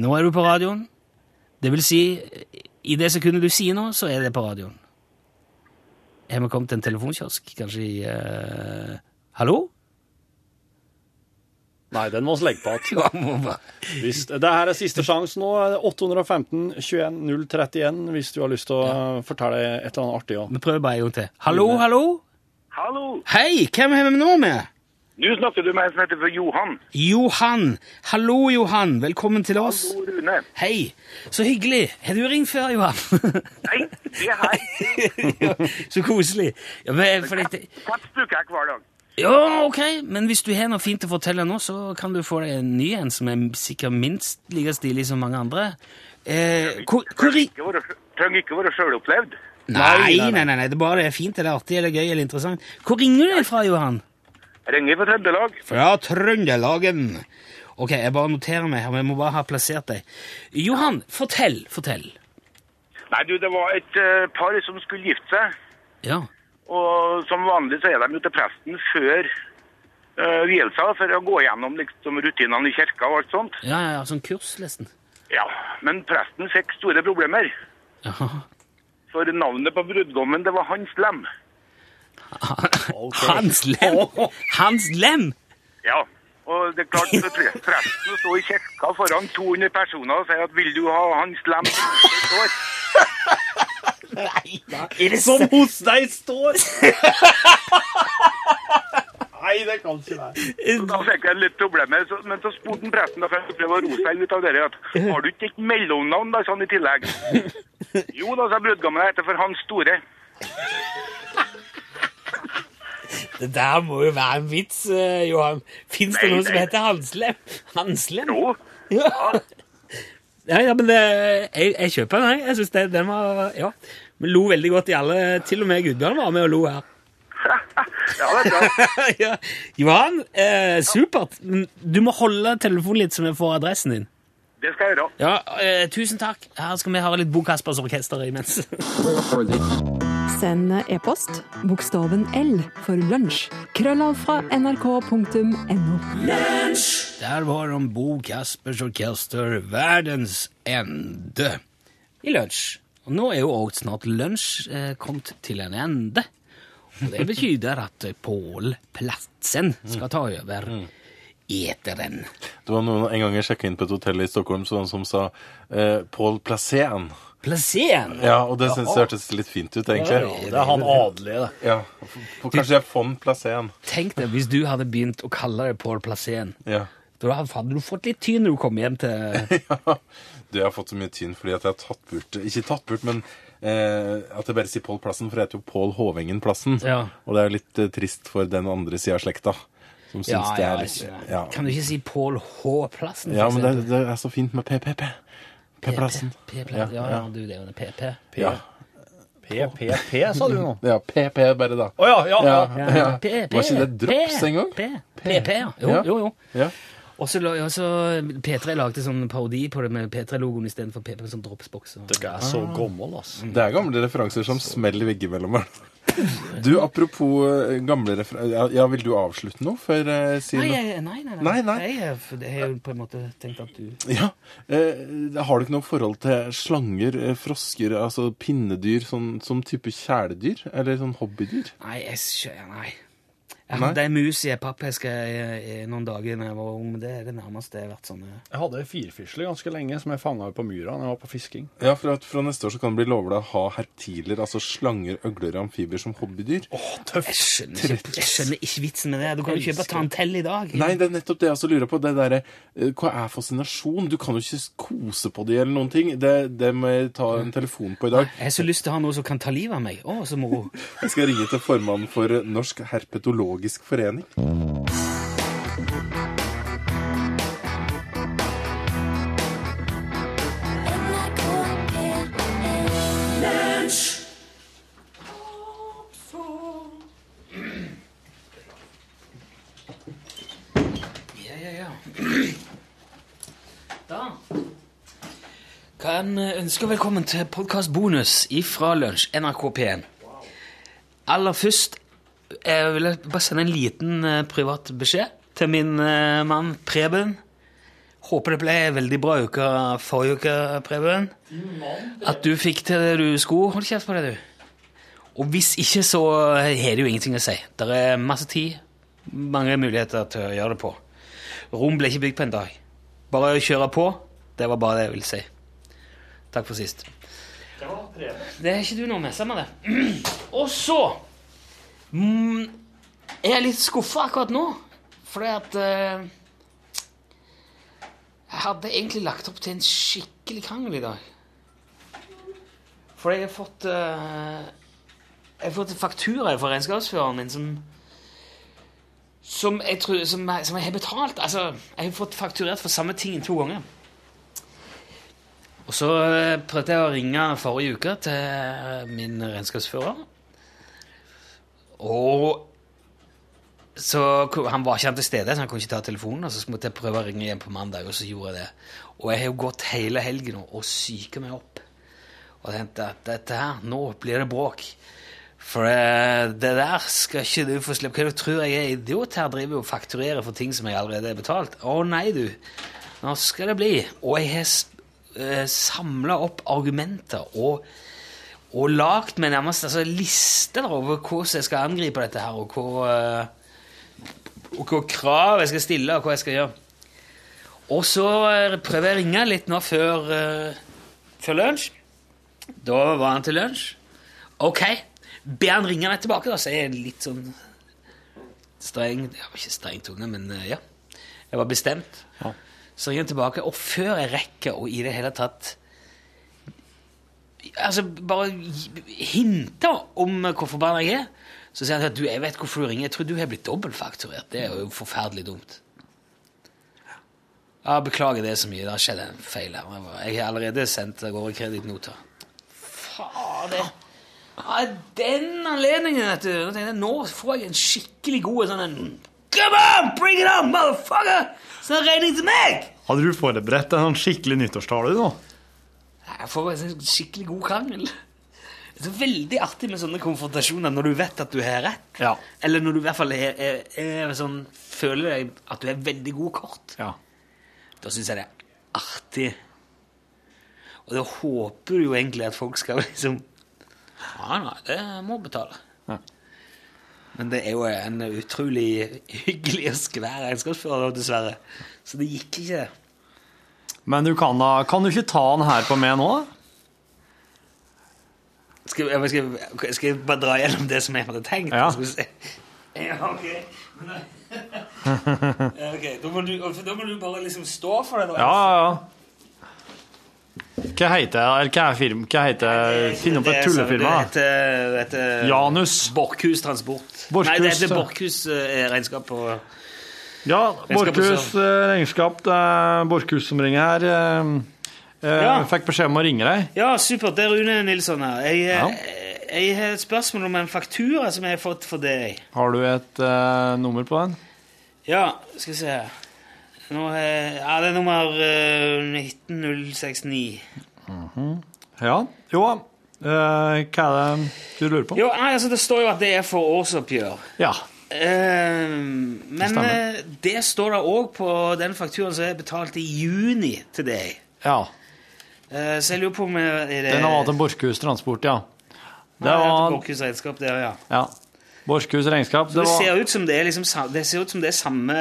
S2: Nå er du på radioen. Det vil si, i det sekundet du sier noe, så er det på radioen. Har vi kommet til en telefonkiosk? Kanskje i uh, Hallo?
S3: Nei, den må vi legge på igjen.
S2: Ja,
S3: det her er siste sjanse nå. 815 21 031 hvis du har lyst til å fortelle et eller annet artig. også.
S2: Vi prøver bare en gang til. Hallo, hallo?
S6: Hallo!
S2: Hei, hvem har vi nå med?
S6: Nå snakker du med en som heter Johan.
S2: Johan. Hallo, Johan. Velkommen til oss.
S6: Hallo, Rune.
S2: Hei. Så hyggelig. Har du ringt før, Johan?
S6: Nei, det er jeg.
S2: ja, så koselig. Ja, men, fordi... det,
S6: Katt hver dag.
S2: Ja, ok, men hvis du har noe fint å fortelle nå, så kan du få deg en ny en som er sikkert minst like stilig som mange andre. Eh, hvor, hvor
S6: Trenger ikke være sjølopplevd.
S2: Nei, nei, nei, nei, det er bare det er fint, eller artig, eller gøy, eller interessant. Hvor ringer du fra, Johan?
S6: Jeg ringer fra Trøndelag.
S2: Fra Trøndelagen. Ok, jeg bare noterer meg, her, jeg må bare ha plassert deg. Johan, fortell, fortell.
S6: Nei, du, det var et uh, par som skulle gifte seg.
S2: Ja,
S6: Og som vanlig så er de jo til presten før uh, vielsa for å gå gjennom liksom, rutinene i kirka og alt sånt.
S2: ja, ja, ja sånn kurs, nesten.
S6: Ja, men presten fikk store problemer.
S2: Ja.
S6: For navnet på brudgommen, det var Hans Lem.
S2: Hans Lem! Hans Lem!
S6: Ja, og det er klart for presten å stå i kirka foran 200 personer og si at vil du ha Hans Lem som står?
S2: Er
S3: Som hos deg står! Nei, det kan ikke være.
S6: Da fikk jeg litt problemer, men så spurte presten da, for jeg prøvde å roe seg ut av det, at har du ikke et mellomnavn da, sånn i tillegg? Jo da, sa brudgommen, jeg heter for Hans Store.
S2: Det der må jo være en vits, eh, Johan. Fins det
S6: Nei,
S2: noe som heter Hanslem? Hanslem?
S6: Jo,
S2: Ja. ja, ja, men det, jeg, jeg kjøper den, jeg. Jeg synes den var Ja. Vi lo veldig godt i alle. Til og med Gudbjørn var med og lo her.
S6: ja, det er bra.
S2: ja. Johan, eh, supert. Du må holde telefonen litt, så vi får adressen din.
S6: Det skal jeg gjøre.
S2: Ja, eh, Tusen takk. Her skal vi ha litt Bo Kaspers Orkester imens.
S5: Send e-post bokstaven L for lunsj. Krøllav fra nrk.no.
S2: Der var om Bo Kaspers Orkester, verdens ende, i lunsj. Og nå er jo også snart lunsj eh, kommet til en ende. Og det betyr at Pål Platsen skal ta over eteren.
S4: Det var noen en gang jeg sjekka inn på et hotell i Stockholm, så noen som sa eh, Paul Placén.
S2: Plassen!
S4: Ja, og det synes jeg hørtes litt fint ut, egentlig.
S3: Ja, Det er han adelige, det.
S4: Ja, for Kanskje jeg von Placén.
S2: Tenk deg hvis du hadde begynt å kalle deg Pål Plassen.
S4: Ja.
S2: Da hadde du fått litt tyn når du kom hjem til
S4: ja. Du, jeg har fått så mye tynn fordi at jeg har tatt bort Ikke tatt bort, men eh, at jeg bare sier Pål Plassen, for jeg heter jo Pål Hovengen-plassen.
S2: Ja.
S4: Og det er jo litt eh, trist for den andre sida av slekta. Som syns
S2: Ja,
S4: det er litt
S2: ja.
S4: ja.
S2: Kan du ikke si Pål H. Plassen?
S4: ja, men det, det er så fint med PPP. P-plassen.
S2: Ja, ja, du, det er jo det. PP.
S4: Ja.
S3: PPP, sa du nå?
S4: ja, PP bare, da.
S3: Å ja, ja, ja.
S4: Ja, ja.
S2: P-
S4: Var ikke det drops
S2: P-
S4: en gang?
S2: P- PP, ja. Jo,
S4: Ja.
S2: jo, jo. Og så ja, P3 lagde sånn parodi på det med P3-logoen istedenfor PP som dropsboks. og-
S3: Dere er så gamle, altså.
S4: Det er gamle referanser som smeller veggimellom hverandre. Du, apropos eh, gamle referanser ja, ja, vil du avslutte noe før jeg sier
S2: Nei,
S4: noe?
S2: nei, nei.
S4: Nei, nei.
S2: Jeg, for det har jo på en måte tenkt at du
S4: Ja. Eh, har du ikke noe forhold til slanger, eh, frosker, altså pinnedyr, sånn, sånn type kjæledyr? Eller sånn hobbydyr?
S2: Nei, jeg Nei. Jeg hadde ei mus i ei pappeske i- i noen dager da jeg var ung, det er det nærmeste jeg har vært sånn eh.
S3: Jeg hadde firfisle ganske lenge som jeg fanga på myra når jeg var på fisking.
S4: Ja, for at fra neste år så kan det bli lovlig å ha herptiler, altså slanger, øgler og amfibier som hobbydyr.
S2: Jeg skjønner, ikke, jeg skjønner ikke vitsen med det. Du kan jo ikke bare ta en tell i dag.
S4: Nei, det er nettopp det jeg også lurer på. Det derre eh, Hva er fascinasjon? Du kan jo ikke kose på de eller noen ting. Det, det må jeg ta en telefon på i dag.
S2: Jeg har så lyst til å ha noe som kan ta livet av meg. Å, så moro.
S4: Jeg skal ringe til formannen for Norsk herpetologisk forening.
S2: Kan velkommen til podkast-bonus ifra Lunsj, NRK P1. Aller først jeg vil bare sende en liten eh, privat beskjed til min eh, mann Preben. Håper det ble en veldig bra uke forrige uke, Preben. At du fikk til det du skulle. Hold kjeft på det, du. Og hvis ikke, så har det jo ingenting å si. Det er masse tid, mange muligheter til å gjøre det på. Rom ble ikke bygd på en dag. Bare å kjøre på, det var bare det jeg ville si. Takk for sist. Det er ikke du noe med, samme det. Og så Mm, jeg er litt skuffa akkurat nå, fordi at eh, Jeg hadde egentlig lagt opp til en skikkelig krangel i dag. For jeg har fått eh, Jeg har fått faktura fra regnskapsføreren min som som jeg, tror, som, jeg, som jeg har betalt. Altså, jeg har fått fakturert for samme ting to ganger. Og så eh, prøvde jeg å ringe forrige uke til min regnskapsfører. Og så Han var ikke til stede, så han kunne ikke ta telefonen. Og så måtte jeg prøve å ringe igjen på mandag, og så gjorde jeg det. Og jeg har jo gått hele helgen og- psyka meg opp. Og tenkte at dette her, nå blir det bråk. For eh, det der skal ikke du få slippe. Hva du tror jeg er idiot her? Driver og fakturerer for ting som jeg allerede har betalt. Å nei, du. Nå skal det bli. Og jeg har uh, samla opp argumenter og, og lagd meg nærmest altså, lister over hvordan jeg skal angripe dette her, og hva, eh, og hva krav jeg skal stille, og hva jeg skal gjøre. Og så eh, prøver jeg å ringe litt nå før, eh, før lunsj. Da var han til lunsj. Ok, be han ringe meg tilbake, da, så er jeg litt sånn streng Jeg var ikke streng tunge, men ja. Jeg var bestemt. Så ringer han tilbake, og før jeg rekker å i det hele tatt Altså, bare hinte om hvor forbanna jeg er, så sier han at du, jeg vet hvorfor du ringer. Jeg tror du har blitt dobbeltfakturert. Det er jo forferdelig dumt. Ja, Beklager det så mye. Det har skjedd en feil her. Jeg har allerede sendt av gårde kredittnoter. Fader. Ja, den anledningen, vet du. Nå jeg, nå får jeg en skikkelig god sånn en Come on, bring it on, motherfucker! Sånn regning til meg!
S3: Hadde du forberedt en sånn skikkelig nyttårstale, du nå?
S2: Jeg får en skikkelig god krangel. Det er så veldig artig med sånne konfrontasjoner når du vet at du har rett.
S3: Ja.
S2: Eller når du i hvert fall er, er, er sånn, føler deg at du er veldig god kort.
S3: Ja.
S2: Da syns jeg det er artig. Og da håper du jo egentlig at folk skal liksom Ja, nei, det må betale.
S3: Ja.
S2: Men det er jo en utrolig hyggelig og skvær regnskapsfører, dessverre. Så det gikk ikke.
S3: Men du kan da Kan du ikke ta den her på meg nå?
S2: Skal, jeg, skal, jeg- skal jeg bare dra gjennom det som jeg hadde tenkt?
S3: Ja.
S2: Skal vi se. Ja, ok. Da- ok, da må, du, da må du bare liksom stå for det. da.
S3: Ja, ja. Hva heter? Eller hva er firm... Hva heter Finn opp et
S2: sånn-
S3: tullefirma.
S2: Det heter, det heter
S3: Janus.
S2: Borkhus Transport.
S3: Borkhus,
S2: Nei, det heter. Borkhus eh, Regnskap på
S3: Ja, Borchhus eh, regnskap. Det er Borchhus som ringer her. eh, eh,
S2: Ja.
S3: Fikk beskjed om å ringe deg.
S2: Ja, supert. Det er Rune Nilsson her. Jeg,
S3: Ja.
S2: jeg har et spørsmål om en faktura som jeg har fått for deg.
S3: Har du et uh, nummer på den?
S2: Ja, skal vi se Nå er, Ja, det er nummer uh, 19069.
S3: Ja. Jo. uh, hva er det du lurer på?
S2: Jo, altså Det står jo at det er for årsoppgjør.
S3: Ja.
S2: Eh, men
S3: stemmer.
S2: eh, det står da òg på den fakturaen som er betalt i juni til deg.
S3: ja.
S2: Eh, så jeg lurer på om det,
S3: Den har vært en Borchhus Transport, ja. Det var
S2: Borchhus regnskap, det, ja.
S3: Ja. Borchhus regnskap.
S2: Det,
S3: var
S2: ser ut som det er liksom Det ser ut som det er samme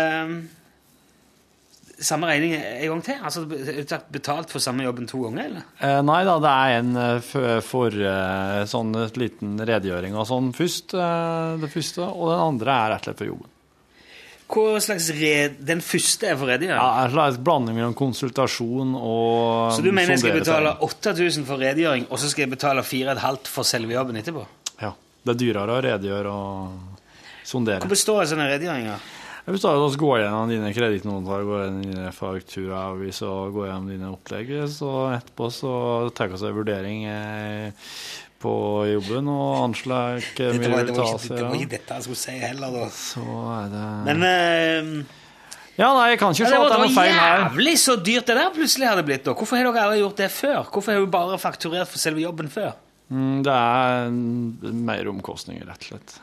S2: Samme regning en gang til? Altså uttalt betalt for samme jobben to ganger, eller?
S3: Eh, nei da, det er en for, for eh, sånn liten redegjøring og sånn først. eh, det første, og den andre er rett og slett for jobben.
S2: Hva slags red... Den første er for redegjøring?
S3: Ja, En slags blanding mellom konsultasjon og
S2: Så du mener jeg skal betale 8000 for redegjøring, og så skal jeg betale 4500 for selve jobben etterpå?
S3: Ja. Det er dyrere å redegjøre og sondere.
S2: Hva består en sånn redegjøring du
S3: Jeg består av å gå gjennom dine kredittnoter, går gjennom dine fakturaavvis og gå gjennom dine opplegg. Så etterpå så tar vi oss en vurdering eh, på jobben og anslag hvor
S2: Det
S3: mye
S2: var,
S3: det vil ta seg.
S2: det var ikke dette jeg skulle si heller, da.
S3: Så er det
S2: Men Uh,
S3: Ja, nei, jeg kan ikke
S2: ja,
S3: se
S2: det
S3: at det er noe
S2: det var jævlig så dyrt det der plutselig hadde blitt. da. Hvorfor har dere aldri gjort det før? Hvorfor har du bare fakturert for selve jobben før?
S3: Mm, Det er mer omkostninger, rett og slett.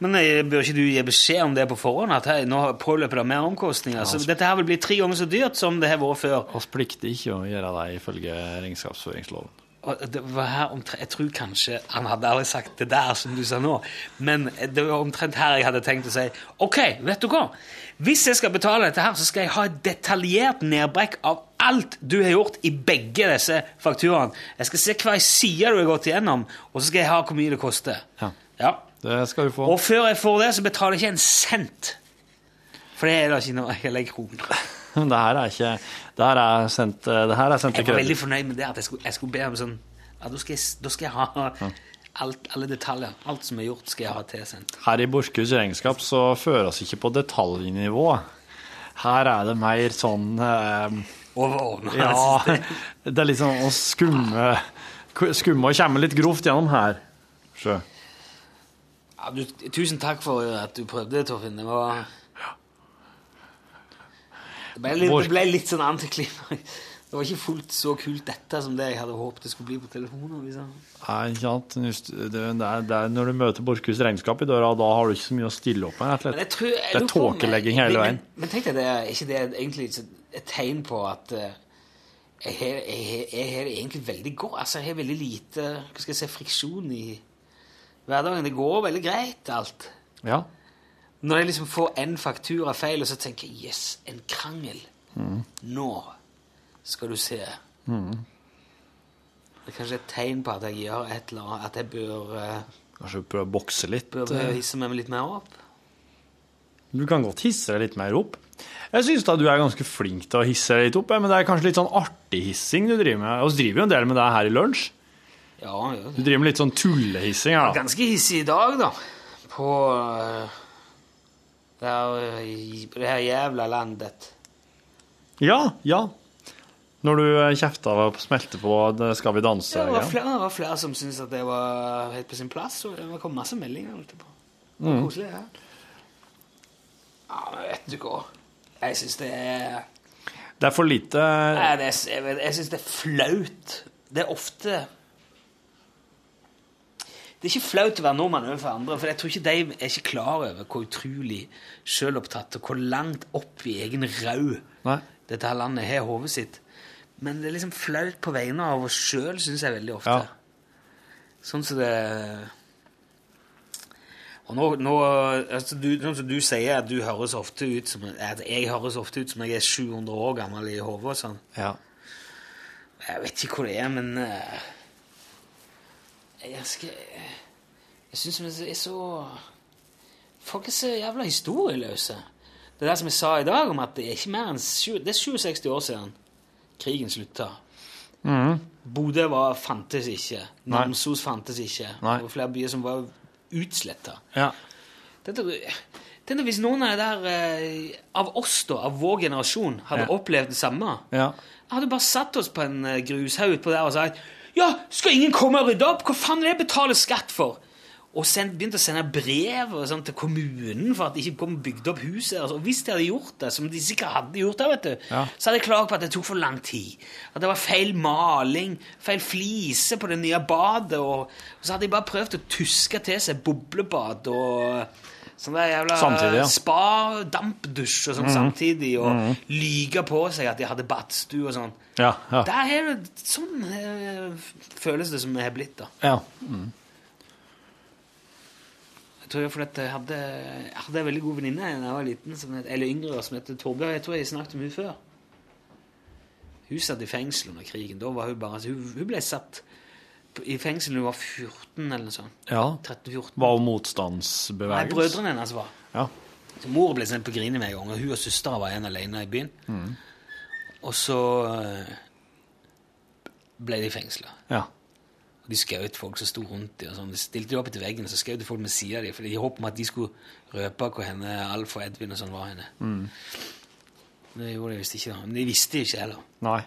S2: Men bør ikke du gi beskjed om det på forhånd? At hei, nå påløper det mer omkostninger? Så dette her vil bli tre ganger så dyrt som det har vært før.
S3: Vi plikter ikke å gjøre det ifølge regnskapsføringsloven.
S2: Jeg tror kanskje han hadde aldri sagt det der som du sa nå, men det var omtrent her jeg hadde tenkt å si OK, vet du hva? Hvis jeg skal betale dette her, så skal jeg ha et detaljert nedbrekk av alt du har gjort i begge disse fakturaene. Jeg skal se hver side du har gått igjennom, og så skal jeg ha hvor mye det koster.
S3: Ja.
S2: Ja,
S3: Det skal du få.
S2: Og før jeg får det, så betaler jeg ikke en cent. For det er da ikke noe jeg legger kroner.
S3: Det her er ikke Det her er sendt, det her er sendt
S2: Jeg var veldig fornøyd med det at jeg skulle, jeg skulle be om sånn Ja, da skal jeg, da skal jeg ha alt, alle detaljer. Alt som er gjort, skal jeg ha tilsendt.
S3: Her i Borchhus regnskap så fører oss ikke på detaljnivå. Her er det mer sånn eh,
S2: Overordna.
S3: Ja, det er litt sånn å skumme Skumme og komme litt grovt gjennom her. Sjø.
S2: Ja, du, tusen takk for at du prøvde, Torfinn. Det var Det ble litt, det ble litt sånn antiklimaks. Det var ikke fullt så kult dette som det jeg hadde håpet det skulle bli på telefonen. Liksom.
S3: Nei, ikke sant. Det, er, det er når du møter Borchhus regnskap i døra, da har du ikke så mye å stille opp med. rett og
S2: tror,
S3: Det er tåkelegging hele veien.
S2: Men, men tenk deg, det er ikke det egentlig et tegn på at eh, jeg har det egentlig veldig godt. Altså, jeg har veldig lite hva skal jeg si, friksjon i hverdagen. Det går veldig greit, alt.
S3: Ja.
S2: Når jeg liksom får en faktura feil, og så tenker jeg yes, en krangel.
S3: Mm.
S2: Nå skal du se. Det er kanskje et tegn på at jeg gjør et eller annet, at jeg bør, eh,
S3: Kanskje prøve å bokse litt.
S2: bør
S3: eh.
S2: hisse meg litt mer opp.
S3: Du kan godt hisse deg litt mer opp. Jeg syns du er ganske flink til å hisse deg litt opp, men det er kanskje litt sånn artig hissing du driver med. Vi driver jo en del med det her i lunsj.
S2: Ja, ja.
S3: Du driver med litt sånn tullehissing Ja.
S2: Ganske hissig i dag, da. På eh, det, her, eh, det her jævla landet.
S3: Ja, ja. Når du eh, kjefta og smelte på det Skal vi danse.
S2: Det var flere, det var flere som syntes at det var helt på sin plass, og det kom masse meldinger. Det var koselig, ja. Ja, men vet du hva? Jeg syns det er
S3: Det er for lite
S2: Nei, det er, jeg, jeg synes det er flaut. Det er ofte Det er ikke flaut å være nordmann overfor andre, for jeg tror ikke de er ikke klar over hvor utrolig sjølopptatt og hvor langt opp i egen rau
S3: Nei.
S2: dette her landet har hodet sitt. Men det er liksom flaut på vegne av oss sjøl, syns jeg veldig ofte.
S3: Ja.
S2: Sånn som det Og nå, nå altså du, Sånn som du sier, at du høres ofte ut som At jeg høres ofte ut som jeg er 700 år gammel i hodet og sånn.
S3: Ja.
S2: Jeg vet ikke hvor det er, men eh, Jeg skal Jeg syns vi er så Folk er så jævla historieløse. Det der som jeg sa i dag, om at det er ikke mer enn Det er 67 år siden krigen slutta. Bodø var, fantes ikke. Namsos fantes ikke.
S3: Nei.
S2: Det var flere byer som var utsletta.
S3: ja.
S2: Dette, deg hvis noen av, det der, eh, av oss, da, av vår generasjon, hadde
S3: Ja.
S2: opplevd det samme.
S3: ja.
S2: Hadde bare satt oss på en eh, grushaug utpå der og sagt Ja, skal ingen komme og rydde opp? Hva faen er det jeg betaler skatt for? Og send, begynte å sende brev sånn, til kommunen for at de ikke kom og bygde opp huset. Og hvis de hadde gjort det, som de sikkert hadde gjort, det, vet du,
S3: Ja.
S2: så hadde jeg klaget på at det tok for lang tid. At det var feil maling, feil flise på det nye badet. Og, og så hadde de bare prøvd å tuske til seg boblebad og sånn der jævla
S3: Samtidig, ja.
S2: spa, dampdusj og sånn samtidig. Og lyge på seg at de hadde badstue og sånn.
S3: Ja. Ja.
S2: Der er det, sånn eh, føles det som det har blitt, da.
S3: ja.
S2: Jeg tror jeg, for at jeg hadde, jeg hadde en veldig god venninne da jeg var liten, som het, eller yngre, som het Torbjørg. Jeg tror jeg snakket om hun før. Hun satt i fengsel under krigen. Da var hun bare hun, hun ble satt i fengsel da hun var 14 eller noe sånt.
S3: ja.
S2: 13-14.
S3: Var jo
S2: Nei, brødrene hennes var.
S3: Ja.
S2: Så mor ble sendt på grine med en gang, og hun og søstera var igjen alene i byen. Og så eh, ble de fengsla.
S3: ja.
S2: De skjøt folk som sto rundt dem. og sånn. De stilte de opp etter veggen, så skjøt folk med sida av dem, for de håpet om at de skulle røpe hvor henne Alf og Edvin og sånn var henne. Det gjorde de visst ikke, da. Men de visste ikke heller.
S3: Nei.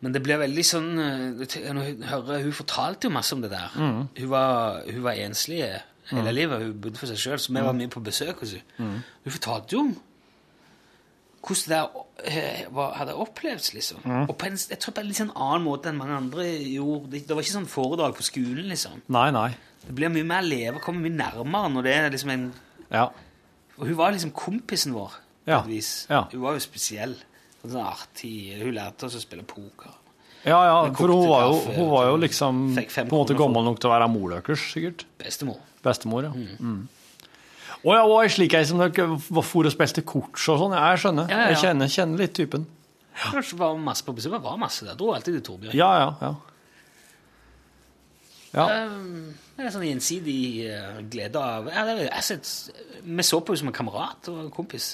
S2: Men det ble veldig sånn eh, Når jeg hører, Hun fortalte jo masse om det der. Hun, var, hun var enslig hele livet. Hun bodde for seg sjøl, så vi var mye på besøk hos henne. Hun fortalte jo om hvordan det der eh, hadde opplevdes, liksom. Og på en, jeg tror på en litt sånn annen måte enn mange andre gjorde. Det, var ikke sånn foredrag på skolen, liksom.
S3: Nei, nei.
S2: Det blir mye mer leve, kommer mye nærmere når det er liksom en
S3: Ja.
S2: Og hun var liksom kompisen vår,
S3: Ja, ja.
S2: Hun var jo spesiell. Sånn artig. Hun lærte oss å spille poker.
S3: Ja, ja, for hun var jo, hun var jo liksom på en måte gammel nok til å være mor deres, sikkert.
S2: Bestemor.
S3: Bestemor, ja. Mm. Og ja, og ei slik ei som dere var for og spilte kort og sånn. Jeg skjønner.
S2: Ja, ja, ja.
S3: Jeg kjenner, kjenner litt typen.
S2: Kanskje var masse på besøk. Det var masse der. Dro alltid til Torbjørn.
S3: Ja, ja, ja. Ja.
S2: Um, det er sånn gjensidig eh, glede av ja, det, er- jeg, sett- Vi så på henne som en kamerat og en kompis.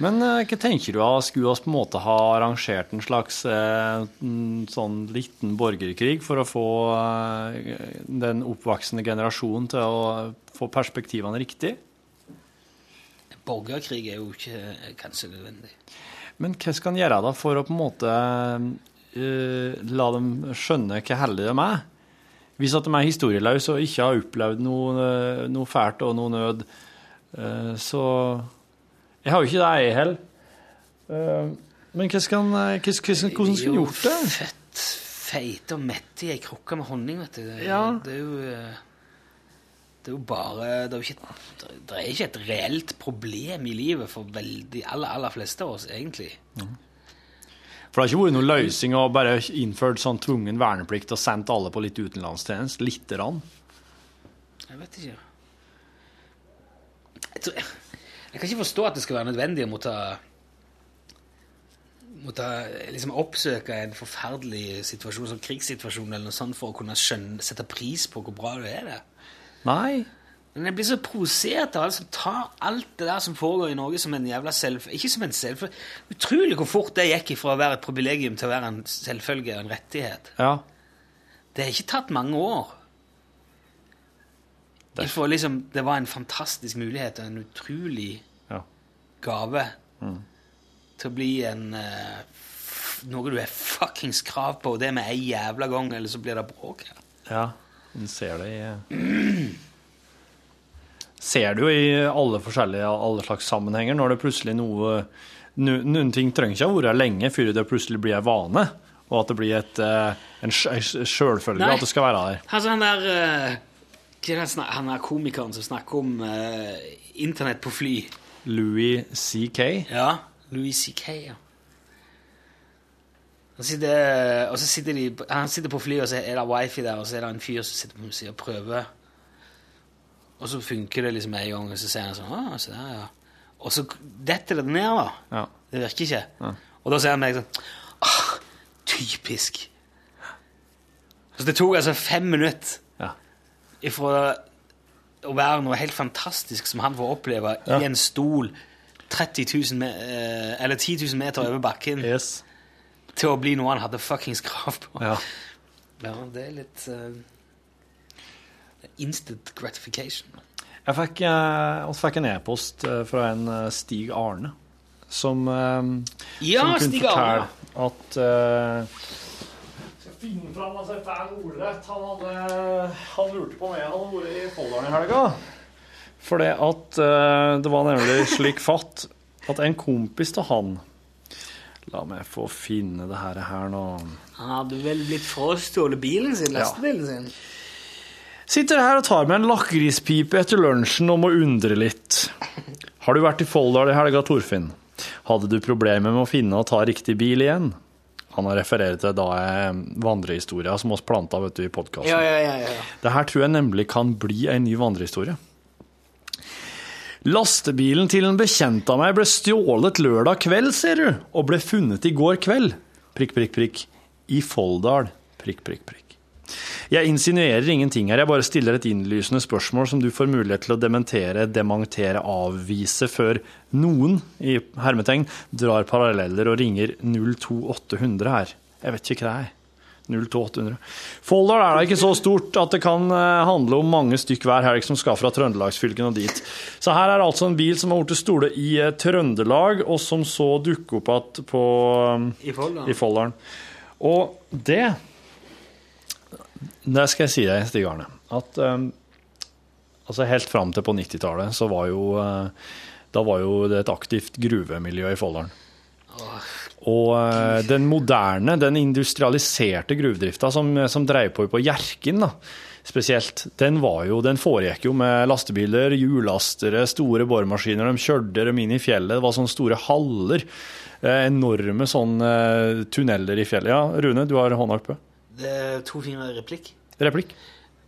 S3: Men eh, hva tenker du skulle vi på en måte ha arrangert en slags eh, sånn liten borgerkrig for å få eh, den oppvoksende generasjonen til å få perspektivene riktig?
S2: Borgerkrig er jo ikke kanskje nødvendig.
S3: Men hva skal en gjøre da for å på en måte la dem skjønne hvor heldige de er? Hvis at de er historieløse og ikke har opplevd noe, noe fælt og noe nød, så Jeg har jo ikke det, jeg heller. Eh, men eh, hvordan skulle en gjort det?
S2: Fett, feite og mette i ei krukke med honning, vet du. Det,
S3: Ja.
S2: det er jo eh, Det er jo bare Det er ikke, et- det er ikke et reelt problem i livet for de aller, aller fleste av oss, egentlig.
S3: For det har ikke vært noen løsning å bare innført sånn tvungen verneplikt og sendt alle på litt utenlandstjeneste? Lite grann?
S2: Jeg vet ikke. Jeg, tror, jeg kan ikke forstå at det skal være nødvendig å måtte måtte liksom oppsøke en forferdelig situasjon, som krigssituasjon eller noe sånt, for å kunne skjønne, sette pris på hvor bra du er det.
S3: Nei.
S2: Men jeg blir så provosert av alle som tar alt det der som foregår i Norge som en jævla selv... Ikke som en selvfølge. Utrolig hvor fort det gikk fra å være et privilegium til å være en selvfølge og en rettighet.
S3: Ja.
S2: Det har ikke tatt mange år. For liksom, det var en fantastisk mulighet og en utrolig
S3: Ja.
S2: gave til å bli en uh, noe du har fuckings krav på, og det med ei jævla gang, eller så blir det bråk her.
S3: Ja, en ser det i Ser du i alle forskjellige alle slags sammenhenger når det plutselig noe no- Noen ting trenger ikke å være lenge før det plutselig blir en vane, og at det blir et, uh, en sjølfølge at det skal være der.
S2: Altså han der eh, er han, snak, komikeren som snakker om uh, internett på fly.
S3: Louis C.K.
S2: Ja, Louis C.K., ja. Han sitter, og så sitter de, han sitter på flyet, og så er det wifi der, og så er det en fyr som sitter på siden og prøver. Og så funker det liksom en gang, og så sier han sånn ah, så der, ja. Og så detter det ned, da.
S3: Ja.
S2: Det virker ikke. Og da sier han meg sånn ah, Typisk. Så det tok altså fem minutter
S3: Ja.
S2: Ifra å være noe helt fantastisk som han får oppleve
S3: Ja.
S2: i en stol 30 000 me eh, eller 10 000 meter over bakken,
S3: Yes.
S2: til å bli noe han hadde fuckings krav på.
S3: Ja.
S2: Ja, det er litt uh, Instant gratification.
S3: Jeg fikk, jeg fikk en e-post eh, fra en eh, Stig Arne, som, eh,
S2: Ja,
S3: som kunne
S2: Stig Arne!
S3: fortelle at eh, Skal finne fram altså, det er ordrett. Han, hadde, han lurte på om Han hadde vært i Folldalen i helga. For det at eh, det var nemlig slik fatt at en kompis til han La meg få finne det her, her nå.
S2: Han hadde vel blitt frastjålet bilen sin,
S3: Ja.
S2: lastebilen sin.
S3: Sitter her og tar med en lakrispipe etter lunsjen og må undre litt. Har du vært i Folldal i helga, Torfinn? Hadde du problemer med å finne og ta riktig bil igjen? Han har referert til da eh, vandrehistoria som oss planta vet du, i podkasten.
S2: Ja, ja, ja, ja.
S3: Det her tror jeg nemlig kan bli en ny vandrehistorie. Lastebilen til en bekjent av meg ble stjålet lørdag kveld, ser du, og ble funnet i går kveld. Prikk, prikk, prikk. I Folldal. Prikk, prikk, prikk. Jeg insinuerer ingenting her, jeg bare stiller et innlysende spørsmål som du får mulighet til å dementere, dementere, avvise før noen, i hermetegn, drar paralleller og ringer 02800 her. Jeg vet ikke hva det er. 02800. Folldal er da ikke så stort at det kan eh, handle om mange stykk hver helg som skal fra Trøndelagsfylken og dit. Så her er altså en bil som har blitt stole i eh, Trøndelag, og som så dukker opp igjen på
S2: i
S3: Folldalen. Og det Det skal jeg si deg, Stig Arne, at um, altså helt fram til på 90-tallet så var jo uh, Da var jo det et aktivt gruvemiljø i Folldalen. Og uh, den moderne, den industrialiserte gruvedrifta som, som dreiv på på Hjerkinn, da, spesielt, den, var jo, den foregikk jo med lastebiler, hjulastere, store boremaskiner. De kjørte dem inn i fjellet. Det var sånne store haller. eh, enorme sånne tunneler i fjellet. Ja, Rune, du har hånda oppe.
S2: Det er to fine replikk.
S3: Replikk?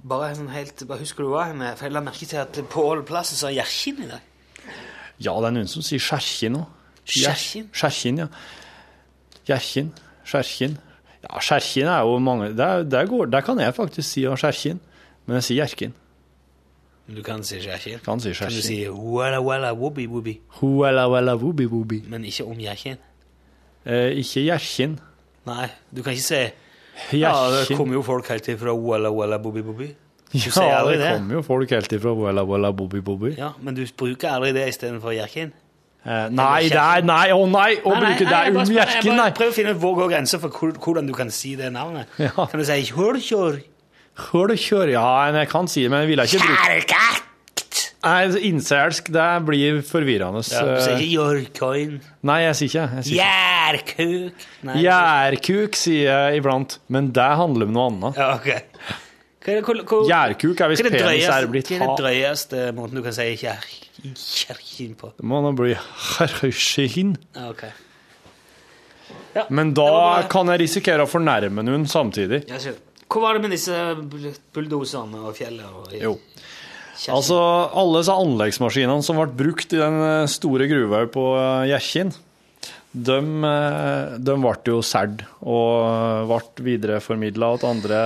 S2: Bare sånn helt, bare husker du hva henne, for jeg la merke til at på alle plasser sa Gjerkin i dag.
S3: Ja, det er noen som sier Skjerkin òg.
S2: Skjerkin?
S3: Skjerkin, ja. Gjerkin. Skjerkin. Ja, Skjerkin er jo mange Der, der, går, der kan jeg faktisk si å Skjerkin, men jeg sier Gjerkin.
S2: Du kan si Gjerkin.
S3: Kan si
S2: Kan du si walla walla wobby wobby,
S3: Huela wela wobi wobi.
S2: men ikke om Gjerkin?
S3: Eh, ikke Gjerkin.
S2: Nei, du kan ikke si Ja, det kommer jo folk helt til fra walla walla bobby bobby.
S3: Ja, det
S2: det.
S3: kommer jo folk helt ifra Walla Walla Bobby Bobby.
S2: Ja, men du bruker aldri det istedenfor Kjerkin?
S3: Eh, nei, det er Nei, å nei! Å bruke det om Jerkin, nei!
S2: Prøv å finne går grensa for hvordan du kan si det navnet.
S3: Ja.
S2: Kan du si
S3: Hølkjør? Hølkjør, Ja, jeg kan si det, men jeg ville ikke bruke
S2: Kjerkakt!
S3: Nei, innselsk, det blir forvirrende.
S2: Ja, du sier ikke jørkøyn
S3: Nei, jeg sier ikke jeg sier.
S2: Gjærkuk. Nei.
S3: Gjærkuk sier jeg iblant, men det handler om noe annet.
S2: Ja, ok.
S3: Gjærkuk er hvis
S2: det
S3: penis er blitt
S2: Hva er den drøyeste måten du kan si kjer- kjerkin på?
S3: Det må nå bli herreskin.
S2: Ja, ok.
S3: Men da kan jeg risikere å fornærme noen samtidig.
S2: Ja. Hvor var det med disse bull- bulldoserne og fjellet? Og
S3: Jo. Altså, alle disse anleggsmaskinene som ble brukt i den eh, store gruva på eh, de, eh, de ble jo solgt og ble videreformidla til andre,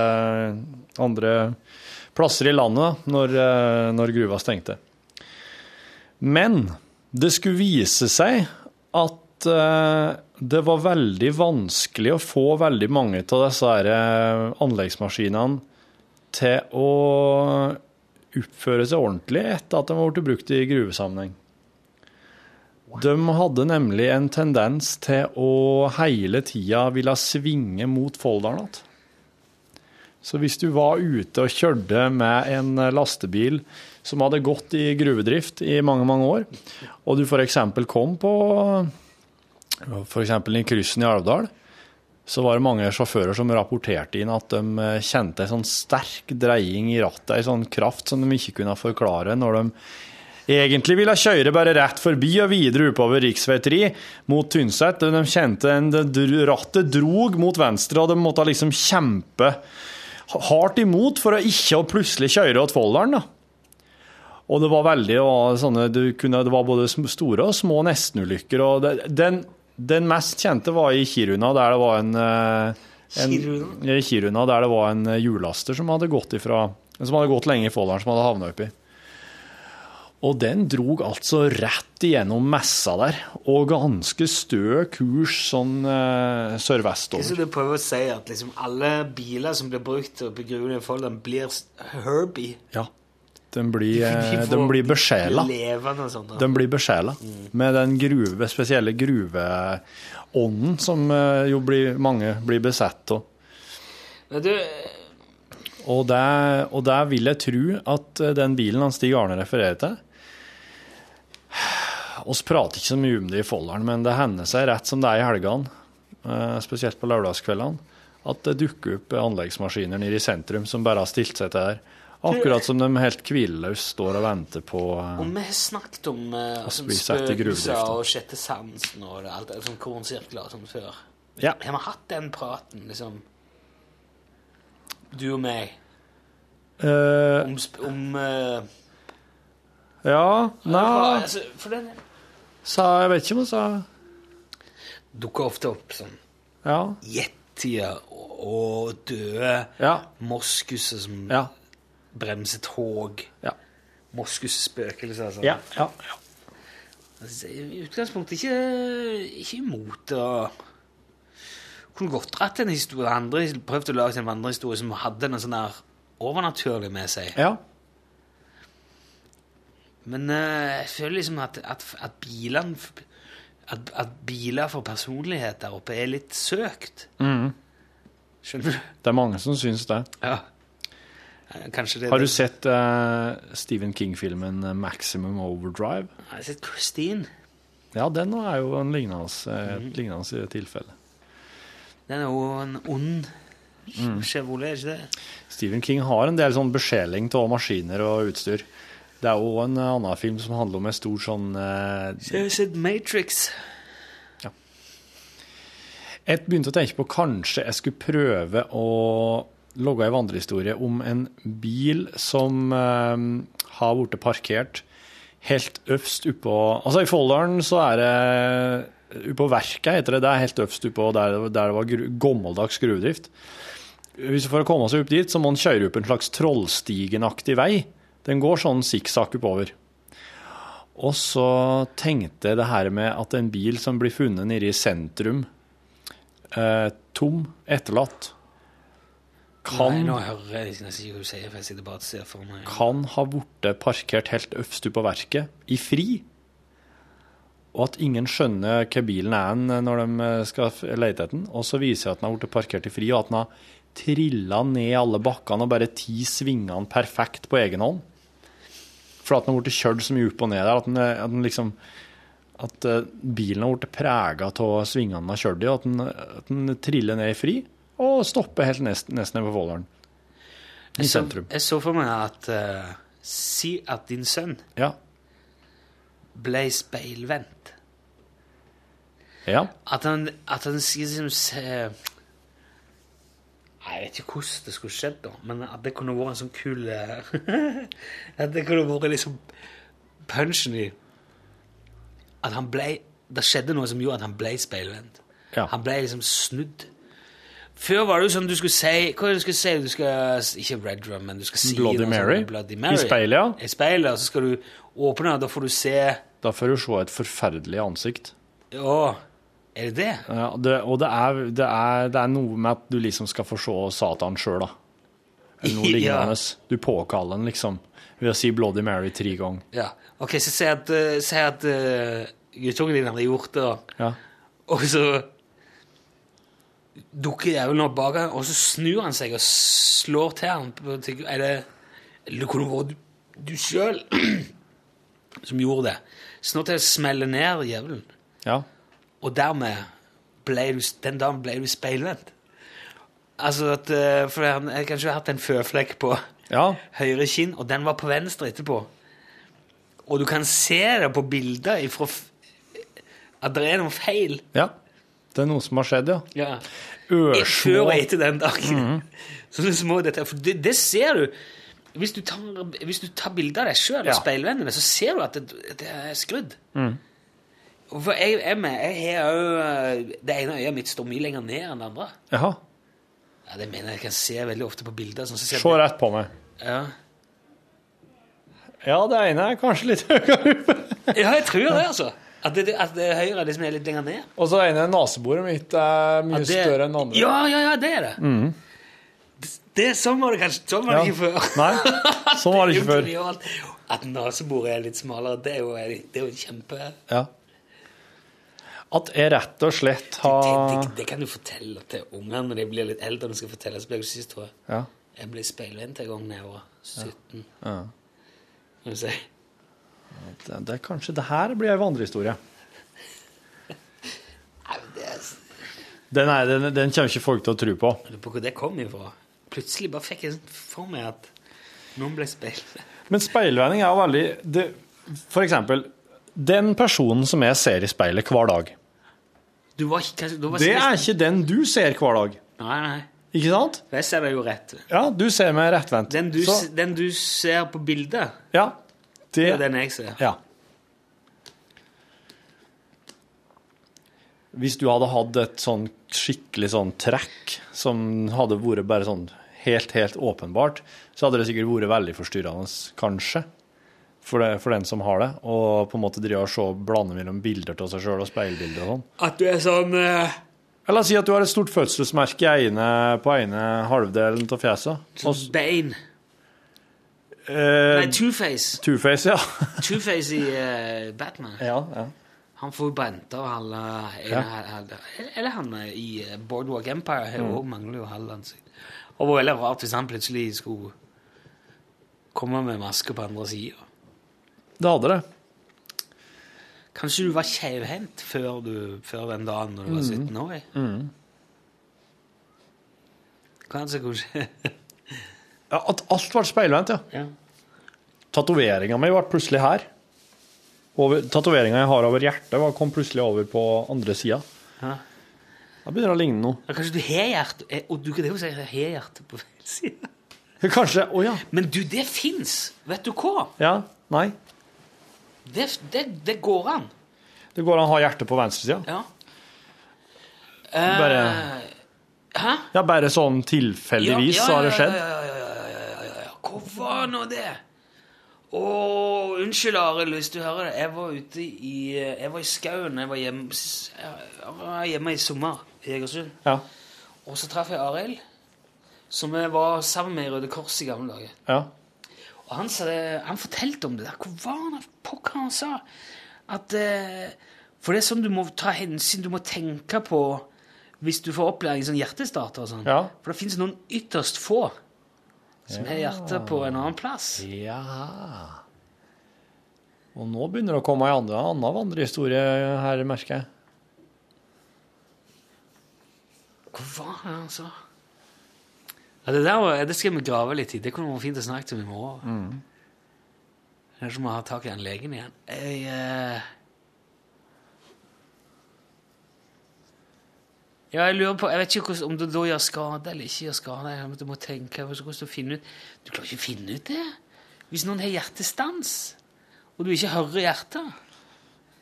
S3: andre plasser i landet når, når gruva stengte. Men det skulle vise seg at det var veldig vanskelig å få veldig mange av disse anleggsmaskinene til å oppføre seg ordentlig etter at de ble brukt i gruvesammenheng. De hadde nemlig en tendens til å hele tida ville svinge mot Folldalen igjen. Så hvis du var ute og kjørte med en lastebil som hadde gått i gruvedrift i mange, mange år, og du f.eks. kom på f.eks. i kryssen i Alvdal, så var det mange sjåfører som rapporterte inn at de eh, kjente en sånn sterk dreying i rattet, en sånn kraft som de ikke kunne forklare når de egentlig ville kjøre bare rett forbi og videre oppover rv. 3 mot Tynset. De kjente en, rattet drog mot venstre, og de måtte liksom kjempe hardt imot for å ikke plutselig kjøre til Folldalen. Og det var veldig og sånne, det, kunne, Det var både store og små nestenulykker. og det, den, den mest kjente var i Kiruna, der det var en, eh, en
S2: Kiruna?
S3: I Kiruna, der det var en eh, hjullaster som hadde gått ifra Som hadde gått lenge i Folldalen, som hadde havna oppi. Og den drog altså rett igjennom messa der, og ganske stø kurs sånn eh,
S2: Så
S3: sørvestover.
S2: du prøver å si at liksom alle biler som blir brukt til å begrue i Folldalen, blir Herbie?
S3: Ja. Den blir,
S2: De de
S3: den blir besjela.
S2: Sånn.
S3: Den blir besjela med den gruve, spesielle gruveånden som eh, jo blir, mange blir besett av.
S2: Du,
S3: Og der, og det vil jeg tro at eh, den bilen han Stig Arne refererer til oss prater ikke så mye om det i folderen men det hender seg rett som det er i helgene, eh, spesielt på lørdagskveldene, at det dukker opp anleggsmaskiner nede i sentrum som bare har stilt seg til der. Akkurat som de helt hvileløst står og venter på uh,
S2: og vi har snakket om uh, sånn spøkelser og sjette sansen og det, alt, sånn kornsirkler og sånn før.
S3: Ja.
S2: Har vi hatt den praten, liksom? Du og meg,
S3: eh,
S2: om, om uh,
S3: Ja, nei
S2: altså, For den
S3: sa, Jeg vet ikke om hun sa
S2: dukker ofte opp sånn
S3: Ja.
S2: gjettier og, og døde
S3: Ja.
S2: moskuser som
S3: Ja.
S2: Bremser tog.
S3: Ja.
S2: Moskusspøkelser. Altså.
S3: Ja. ja, ja.
S2: Altså, I utgangspunktet ikke, ikke imot å Kunne godt dratt en historie andre, prøvd å lage en vandrehistorie som hadde noe sånn der overnaturlig med seg.
S3: ja.
S2: Men uh, jeg føler liksom at, at, at bilene at, at biler for personlighet der oppe er litt søkt.
S3: Mm.
S2: Skjønner du?
S3: Det er mange som syns det.
S2: Ja. Kanskje det
S3: Har du sett uh, Stephen King-filmen eh, 'Maximum Overdrive'?
S2: Jeg har sett Christine.
S3: Ja, den er jo en lignende, eh, et lignende tilfelle.
S2: Den er jo en ond Chevrolet, er ikke det?
S3: Stephen King har en del sånn beskjeling av maskiner og utstyr. Det er jo en annen film som handler om en stor sånn eh,
S2: Jeg har sett Matrix. Ja.
S3: Jeg begynte å tenke på kanskje jeg skulle prøve å logge en vandrehistorie om en bil som eh, har blitt parkert helt øverst oppå Altså, i Folldalen så er det Oppå verket heter det. Det er helt øverst oppå der, der det var gru, gammeldags gruvedrift. Hvis For å komme seg opp dit, så må en kjøre opp en slags Trollstigen-aktig vei. Den går sånn sikksakk oppover. Og så tenkte jeg det her med at en bil som blir funnet nede i sentrum, eh, tom, etterlatt, kan
S2: Nei, jeg ikke hva du sier, jeg
S3: kan ha blitt parkert helt øverst på verket, i fri. Og at ingen skjønner hva bilen er når de eh, skal lete etter den. Og så viser det at den har blitt parkert i fri, og at den har trilla ned alle bakkene og bare ti svingene perfekt på egen hånd. For at den har blitt kjørt så mye opp og ned der at, den, at, den liksom, at eh, bilen har blitt prega av svingene den har kjørt i, og at den, at den triller ned i fri og stopper helt nesten, nesten på Våleren. I
S2: Jeg så,
S3: sentrum.
S2: jeg så for meg at uh, Si at din sønn
S3: Ja.
S2: ble speilvendt.
S3: ja.
S2: At han, at han liksom Jeg vet ikke hvordan det skulle skjedd, da, men at det kunne vært en sånn kul eh, At det kunne vært liksom punchen i At han ble Det skjedde noe som gjorde at han ble speilvendt.
S3: Ja.
S2: Han ble liksom snudd. Før var det jo sånn du skulle si Hva er det du skulle si? Du skal, ikke Red Drum, men du skal si
S3: Bloody
S2: noe
S3: Mary.
S2: Sånn, Bloody Mary.
S3: I speilet, ja.
S2: I speilet, og så skal du åpne, og da får du se
S3: Da får du se et forferdelig ansikt.
S2: Ja, er det det?
S3: Ja, det, og det er, det, er, det er noe med at du liksom skal få se Satan sjøl, da. Eller noe
S2: Ja.
S3: Du påkaller den liksom ved å si Bloody Mary tre ganger.
S2: Ja. Ok, så si at, uh, si at uh, guttungen din hadde gjort det, da.
S3: Ja.
S2: og så dukker djevelen opp bak ham, og så snur han seg og slår til ham. Er det Eller det kunne vært du, du sjøl som gjorde det. Snart til å smelle ned djevelen.
S3: ja.
S2: Og dermed ble du, den dagen ble du speilvendt. Altså at uh, For jeg jeg kanskje har hatt en føflekk på
S3: Ja.
S2: høyre kinn, og den var på venstre etterpå. Og du kan se det på bilder ifra at det er noe feil.
S3: ja. Det er noe som har skjedd, ja.
S2: Ja.
S3: Ørsmå
S2: Før og etter den dagen. Sånne små detaljer. For det, det ser du. Hvis du tar, hvis du tar bilde av deg sjøl
S3: Ja.
S2: og speilvendene, så ser du at det, det er skrudd. Mm. For jeg, jeg, med- jeg har jo Det ene øyet mitt står mye lenger ned enn det andre.
S3: Jaha.
S2: Ja, Det mener jeg kan se veldig ofte på bilder. Sånn, så ser
S3: Se rett på meg.
S2: ja.
S3: Ja, det ene er kanskje litt høyere oppe.
S2: ja, jeg tror det, altså. At det, at det høyre liksom er litt lenger ned.
S3: Og så ene neseboret mitt er mye
S2: At det-
S3: større enn det andre.
S2: Ja, ja, ja, det er det. det, det sånn var det kanskje sånn var det
S3: Ja.
S2: ikke før.
S3: Nei, sånn var det ikke før.
S2: At neseboret er litt smalere, det er jo, det er jo kjempe
S3: Ja. At jeg rett og slett har
S2: det, det kan du fortelle til ungene når de blir litt eldre. Når de skal fortelle seg sist, tror jeg.
S3: Ja.
S2: Jeg ble speilvendt en gang da jeg var 17.
S3: Ja.
S2: Ja. si.
S3: Det, det er kanskje det her blir ei vandrehistorie. Den, er, den, den kommer ikke folk til å tro på.
S2: lurer på hvor det kom ifra. Plutselig bare fikk jeg sånn for meg at noen ble speil.
S3: Men speilvending er jo veldig det, For eksempel, den personen som jeg ser i speilet hver dag,
S2: Du var ikke, kanskje, du var
S3: det er ikke den du ser hver dag.
S2: Nei, nei.
S3: Ikke sant?
S2: Jeg ser deg jo rett.
S3: Ja, du ser meg rettvendt.
S2: Den den du ser på bildet,
S3: ja,
S2: det er den jeg ser.
S3: ja. Hvis du hadde hatt et sånn skikkelig sånn trekk som hadde vært bare sånn helt, helt åpenbart, så hadde det sikkert vært veldig forstyrrende, kanskje, for, det, for den som har det, og på en måte drive og se blande mellom bilder av seg sjøl og speilbilder og sånn.
S2: At du er sånn eh,
S3: Eller si at du har et stort fødselsmerke på ene halvdelen av fjeset. Og, s- Eh,
S2: Nei, Two-Face.
S3: Two-face, ja.
S2: Two-Face i uh, Batman.
S3: ja, ja.
S2: Han får jo brent av halve
S3: Ja.
S2: Eller han i eh, Boardwalk Empire her
S3: Mm.
S2: også mangler jo halve ansikt. Og det var veldig rart hvis han plutselig skulle komme med maske på andre sida.
S3: Det hadde det.
S2: Kanskje du var keivhendt før, før den dagen når du var 17 år? Mm. Kanskje, kanskje.
S3: Ja, at alt ble speilvendt, ja.
S2: ja.
S3: Tatoveringa mi ble plutselig her. Tatoveringa jeg har over hjertet, kom plutselig over på andre sida.
S2: Ja.
S3: Da begynner det å ligne noe.
S2: Ja, Kanskje du har hjerte eh, Og du kan jo si har hjerte på feil side.
S3: Kanskje Å ja.
S2: Men du, det fins! Vet du hva?
S3: Ja. Nei.
S2: Det, det, det går an.
S3: Det går an å ha hjertet på venstresida.
S2: Ja.
S3: Bare-
S2: Eh, Hæ?
S3: Ja, bare sånn tilfeldigvis så har det skjedd.
S2: Ja, ja, ja, ja, Hvor var nå det? Å, unnskyld, Arild, hvis du hører det. Jeg var ute i Jeg var i skauen. Jeg var hjemme, jeg var hjemme i sommer i Egersund.
S3: Ja.
S2: Og så traff jeg Arild, som jeg var sammen med i Røde Kors i gamle dager.
S3: ja.
S2: Og han, sa det, han fortalte om det der. Hvor var han? Pokker han sa? At eh, For det er sånn du må ta hensyn, du må tenke på hvis du får opplæring som hjertestarter og sånn.
S3: Ja.
S2: For det fins noen ytterst få som har hjertet på en annen plass.
S3: Ja Og nå begynner det å komme ei annen, vandrehistorie her, merker jeg.
S2: Hvor var det han sa? Ja, det der det skal vi grave litt i. Det kunne vært fint å snakke om i morgen. Kanskje vi har tak i den legen igjen. Jeg, eh... Ja, jeg lurer på, jeg vet ikke om det da gjør skade eller ikke gjør skade. Jeg må tenke hvordan du finne ut Du klarer ikke å finne ut det. Hvis noen har hjertestans, og du ikke hører hjertet,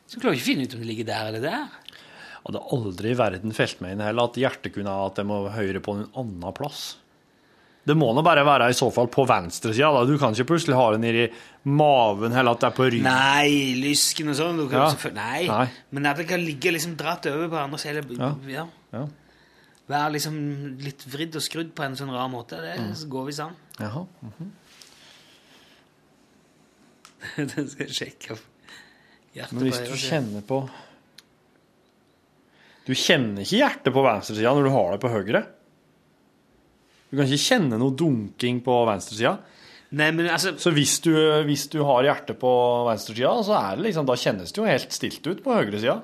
S2: så klarer du ikke å finne ut om det ligger der eller der.
S3: Jeg hadde aldri i verden felt meg inn heller at hjertet kunne at jeg må høre på en annen plass. Det må nå bare være i så fall på venstresida. da. Du kan ikke plutselig ha det nedi maven eller at det er på ryggen.
S2: Nei, lysken og sånn. du kan
S3: Ja.
S2: Nei.
S3: Nei.
S2: Men at det kan ligge liksom dratt over på andre siden.
S3: Ja.
S2: Ja.
S3: Ja.
S2: Være liksom litt vridd og skrudd på en sånn rar måte. Det
S3: Mm.
S2: går visst an.
S3: Jaha.
S2: det skal jeg sjekke. Hjertet
S3: Men hvis du kjenner på Du kjenner ikke hjertet på venstresida når du har det på høyre. Du kan ikke kjenne noe dunking på venstresida.
S2: Nei, men altså
S3: Så hvis du, hvis du har hjertet på venstresida, så er det liksom, da kjennes det jo helt stilt ut på høyresida.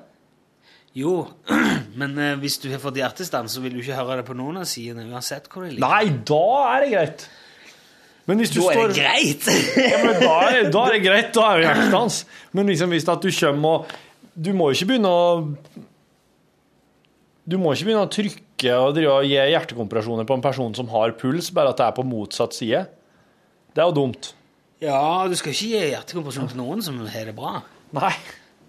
S2: Jo, men eh, hvis du har fått hjertestans, så vil du ikke høre det på noen av sidene, uansett hvor det ligger.
S3: Nei, da er det greit. Men hvis du
S2: Da er
S3: står
S2: det greit!
S3: Ja, men da, er, da er det greit, da er det hjertestans. Men liksom hvis at du kommer og Du må jo ikke begynne å Du må ikke begynne å trykke og drive og gi hjertekompresjoner på en person som har puls, bare at det er på motsatt side. Det er jo dumt.
S2: Ja, du skal ikke gi hjertekompresjon til noen som har det bra.
S3: Nei.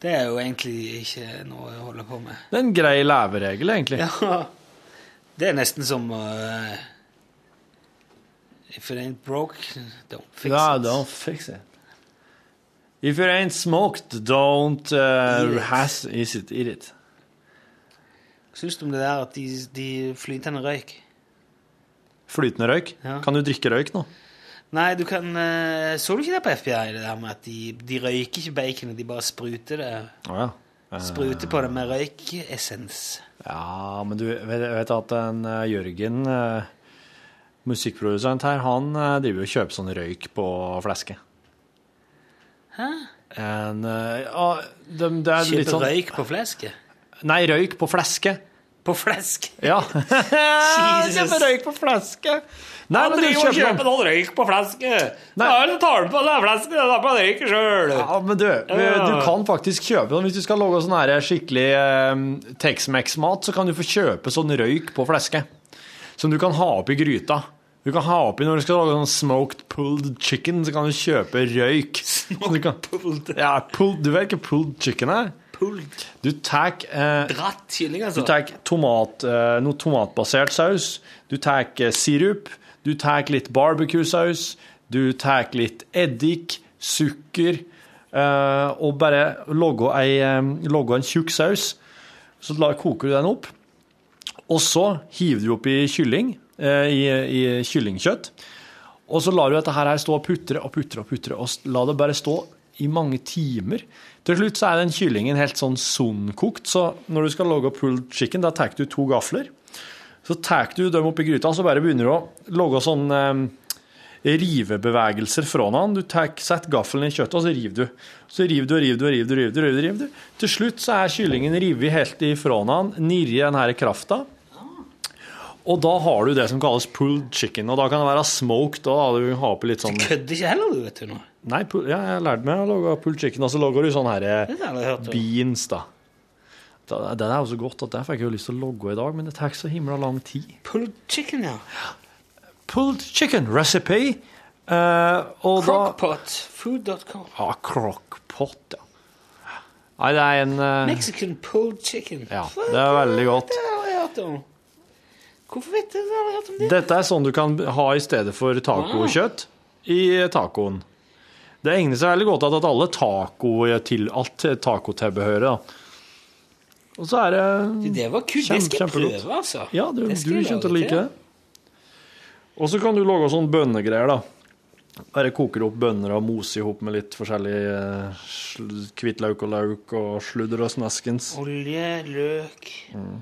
S2: Det er jo egentlig ikke noe jeg holder på med.
S3: Det er en grei leveregel, egentlig.
S2: Ja, det er nesten som uh, If it ain't broke, don't fix
S3: Ja,
S2: it.
S3: don't fix it. If it ain't smoked, don't uh,
S2: Eat it.
S3: has is it, eat it.
S2: Syns du om det der at de, de flytende røyk?
S3: Flytende røyk.
S2: Ja.
S3: Kan du drikke røyk nå?
S2: Nei, du kan eh, Så du ikke det på FBI, det der med at de, de røyker ikke baconet, de bare spruter det
S3: Oh, ja.
S2: Spruter på det med røykessens.
S3: Ja, men du vet, vet at en eh, Jørgen, eh, musikkprodusent her, han eh, driver og kjøper sånn røyk på fleske.
S2: Hæ?
S3: En, eh, ja, de, det er litt
S2: Kjøper
S3: sånn
S2: røyk på flesket?
S3: Nei, røyk på fleske.
S2: På flesk?
S3: Ja.
S2: Jesus.
S3: Kjøper røyk på fleske. Nei, men du
S2: driver og
S3: kjøper
S2: kjøper noen røyk på fleske.
S3: Nei.
S2: Ja, så tar du på deg flasken, da på røyke sjøl!
S3: Ja, men du, du kan faktisk kjøpe den. Hvis du skal lage sånn her skikkelig eh, Tex-Mex-mat, så kan du få kjøpe sånn røyk på fleske. Som du kan ha oppi gryta. Du kan ha oppi Når du skal lage sånn smoked pulled chicken, så kan du kjøpe røyk. Smoked
S2: pulled.
S3: Ja, pulled, du vet ikke pulled chicken er?
S2: Pulled.
S3: Du tar eh,
S2: Dratt kylling,
S3: du
S2: altså.
S3: tar tomat, eh, noe tomatbasert saus. Du tar eh, sirup. Du tar litt barbecue-saus. Du tar litt eddik, sukker. eh, og bare lager, ei, eh, en tjukk saus. Så koker du den opp. Og så hiver du oppi kylling, eh, i, i kyllingkjøtt. Og så lar du dette her stå og putre og putre og putre, og la det bare stå i mange timer. Til slutt så er den kyllingen helt sånn sunnkokt, så når du skal lage pulled chicken, da tar du to gafler. Så tar du dem oppi gryta, så bare begynner du å lage sånn eh, rivebevegelser fra den. Du setter gaffelen i kjøttet, og så river du. Så river du og river du og river du. river du, river du, river du. Til slutt så er kyllingen revet helt ifra den, nedi den her krafta. Og da har du det som kalles pulled chicken, og da kan det være smoked og da du har på litt sånn
S2: Kødder ikke heller, du, vet du nå.
S3: Nei, ja, jeg lærte meg å lage pulled chicken, og så lager du sånn her eh, beans, da. Det, er jo så godt at det fikk jeg jo lyst til å logge i dag, men det tar ikke så himla lang tid.
S2: Pulled chicken, ja.
S3: Pulled chicken recipe. Uh,
S2: Crockpot. Food.com.
S3: Ja, crockpot, ja. Nei, det er en uh...
S2: Mexican pulled chicken.
S3: Ja, det er veldig godt.
S2: Det har jeg hørt om. Hvorfor vet du? Har om det?
S3: Dette er sånn du kan ha i stedet for tacokjøtt i tacoen. Det egner seg veldig godt at alle taco til alt tacotilbehøret. Og så er det
S2: Det var kult.
S3: Kjempe-
S2: det skal jeg prøve, altså.
S3: Ja, du,
S2: Det
S3: du kommer til å like det. Og så kan du lage sånn bønnegreier, da. Bare koker opp bønner og moser i hop med litt forskjellig eh, hvitløk og lauk og sludder og snaskens.
S2: Olje, løk,
S3: Mm.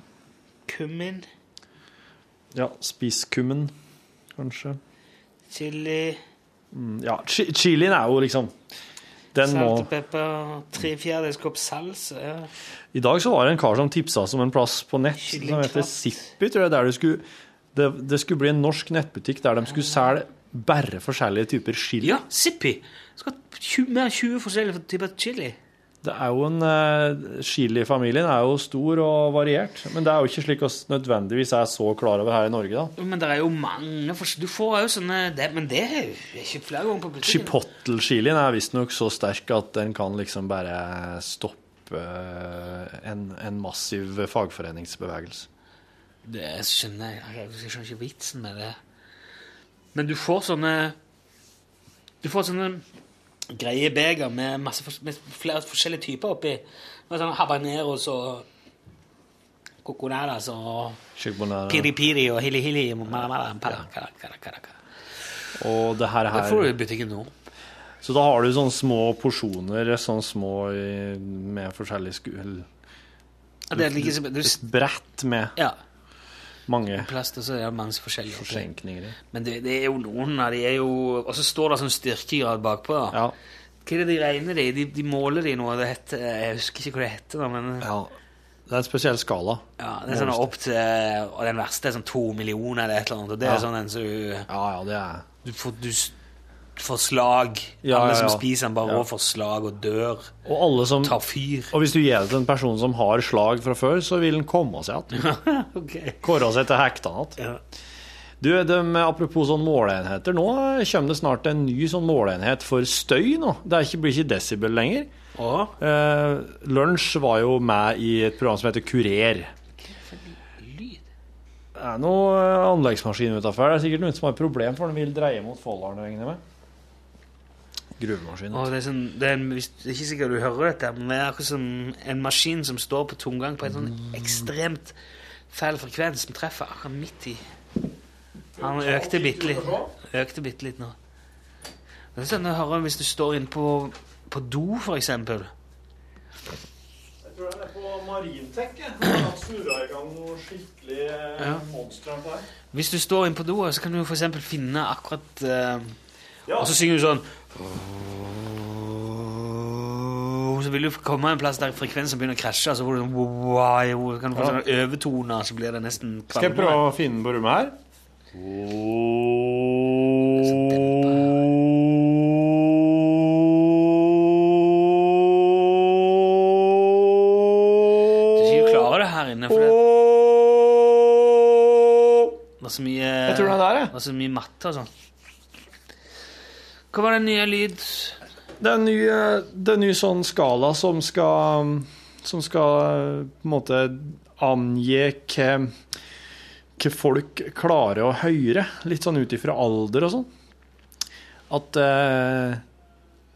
S2: kummin,
S3: Ja, spiskummen, kanskje.
S2: chili,
S3: Mm, Ja, chi chilien er jo liksom Den
S2: salt og pepper, tre fjerdedels kopp salsa. Ja.
S3: I dag så var det en kar som tipsa oss om en plass på nett som heter tror jeg, der du skulle det, det skulle bli en norsk nettbutikk der de skulle selge bare forskjellige typer chili.
S2: ja, Zippy. Skal ha mer enn 20 forskjellige typer chili.
S3: Det er jo en uh, Chili-familien er jo stor og variert, men det er jo ikke slik vi nødvendigvis er så klar over her i Norge, da.
S2: Men det er jo mange Du får jo sånne det, Men det er jo ikke flere ganger på butikken.
S3: Chipotle-chilien er visstnok så sterk at den kan liksom bare stoppe eh, en, en massiv fagforeningsbevegelse.
S2: Det skjønner jeg. Jeg skjønner ikke vitsen med det. Men du får sånne Du får sånne greie beger med, masse, med flere forskjellige typer oppi. Med sånn habaneros og coconadas og piri-piri og hili-hili. Det
S3: Og det her,
S2: får du i butikken nå.
S3: Så da har du sånne små porsjoner, sånn små med forskjellig skull.
S2: Det
S3: Et brett med
S2: Ja.
S3: Mange
S2: plaster så er det mange forskjellige
S3: forsenkninger.
S2: Men det, det er jo noen av de er jo Og så står det sånn styrkegrad bakpå.
S3: Ja.
S2: Hva er det de regner de? De, de måler de noe. Det heter, jeg husker ikke hva det heter, men
S3: ja. Det er en spesiell skala.
S2: ja, det er sånn opp til Og den verste er sånn to millioner eller et eller annet. Og det
S3: Ja.
S2: er sånn en så du,
S3: Ja, ja, det er
S2: du, får, du får slag.
S3: Ja,
S2: Alle
S3: ja, ja.
S2: som spiser den, bare
S3: Ja.
S2: får slag og dør.
S3: Og alle som
S2: Tar fyr.
S3: Og hvis du gir det til en person som har slag fra før, så vil den komme seg igjen.
S2: okay.
S3: Kåre seg til hekta igjen. Du, de, apropos sånn måleenheter, nå kommer det snart en ny sånn måleenhet for støy nå. Det er ikke, blir ikke desibel lenger.
S2: Og
S3: Eh, Lunsj var jo med i et program som heter Kurer. Det er noe eh, anleggsmaskin utafor. Det er sikkert noen som har problem, for den vil dreie mot Folldalen, regner jeg med. Gruvemaskin.
S2: Og det, er sånn, det, er en, det er ikke sikkert du hører dette, men det er akkurat som en maskin som står på tomgang på en sånn ekstremt feil frekvens som treffer akkurat midt i Han økte bitte litt. Økte bitte litt nå. Det er sånn å høre hvis du står inne på, på do, for eksempel.
S3: Jeg tror den er på Marintech. Han snurra i gang noe skikkelig
S2: Ja.
S3: monster her.
S2: Hvis du står inne på do, så kan du eksempel finne akkurat uh,
S3: Ja.
S2: Og så synger du sånn Så vil du komme en plass der frekvensen begynner å krasje, så får du wow, kan du få sånn overtoner, så blir det nesten
S3: Skal jeg prøve å finne den på rommet her?
S2: Du skal jo klare det her inne, for det, er så mye. Det så mye matte og sånn. Hva var den nye lyd...
S3: Det er en ny, eh, det er en ny sånn skala som skal Som skal eh, på en måte angi hva, hva folk klarer å høre, litt sånn ut ifra alder og sånn. At eh,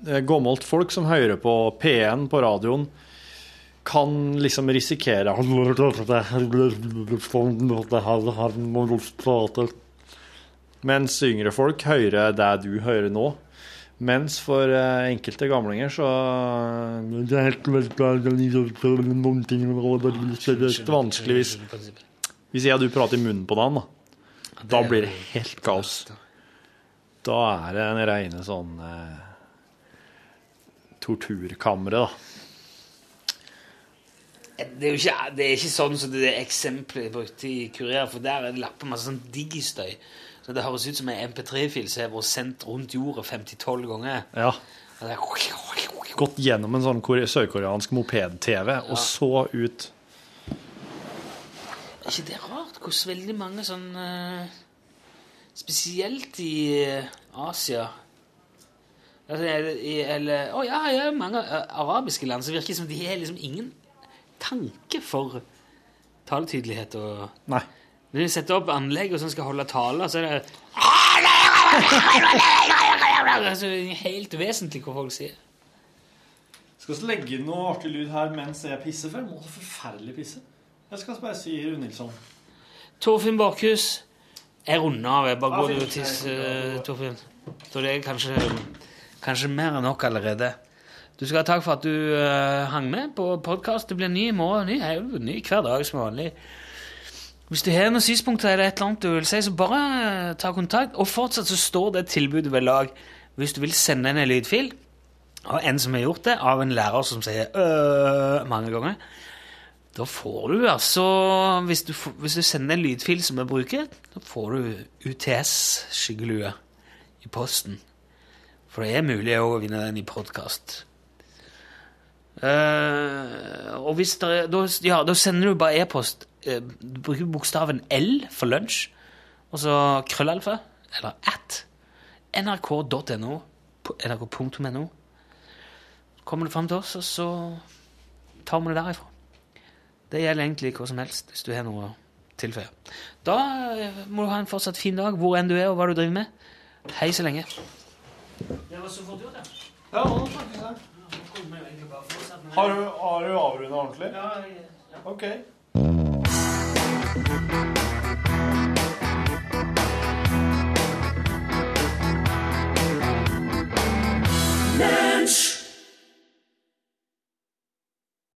S3: er gammelt folk som hører på P1 på radioen, kan liksom risikere Mens yngre folk hører det du hører nå. Mens for eh, enkelte gamlinger så Det er helt vanskelig hvis, hvis jeg og du prater i munnen på den, da. Da blir det helt kaos. Da er det en reine sånn eh, torturkamre, da.
S2: Det er jo ikke, det er ikke sånn som det eksempelet jeg brukte i Kurer, for der er det lapper masse sånn digistøy. Så det høres ut som en MP3-fil som har vært sendt rundt jorda 50-12 ganger.
S3: Ja.
S2: Det er
S3: Gått gjennom en sånn kore- sørkoreansk moped-TV, og så ut
S2: Er ikke det rart hvordan veldig mange sånn eh, Spesielt i eh, Asia Altså, eller, eller Å ja, ja, mange eh, arabiske land så virker det som de har liksom ingen tanke for taletydelighet og
S3: Nei.
S2: Når de setter opp anlegg og sånn skal holde taler, så er det altså, helt vesentlig hva folk sier.
S3: Skal vi legge noe artig lyd her mens jeg pisser? For jeg må forferdelig pisse. Jeg skal bare si Rune Nilsson.
S2: Torfinn Bakhus, jeg runder av. Jeg bare går
S3: fint.
S2: og tisser, Torfinn. Så det er kanskje, kanskje mer enn nok allerede. Du skal ha takk for at du uh, hang med på podkast. Det blir ny i morgen. Ny, ny hver dag som vanlig. Hvis du har noen synspunkter eller et eller annet du vil si, så bare eh, ta kontakt. Og fortsatt så står det tilbudet ved lag hvis du vil sende en lydfil. Og en som har gjort det, av en lærer som sier øh mange ganger. Da får du altså Hvis du, hvis du sender en lydfil som jeg bruker, da får du UTS-skyggelue i posten. For det er mulig å vinne den i podkast. og hvis det da, ja, da sender du bare e-post. Eh, Du bruker bokstaven L for lunsj, og så krøllalfa, eller at, nrk.no, nrk.no. Kommer du fram til oss, og så tar vi det derifra. Det gjelder egentlig hva som helst, hvis du har noe å tilføye. Da eh, må du ha en fortsatt fin dag, hvor enn du er, og hva du driver med. Hei så lenge. Det var så fort gjort, ja.
S3: Ja, faktisk det. Har du, har du avrunda ordentlig?
S2: Ja,
S3: Ok. Mensch!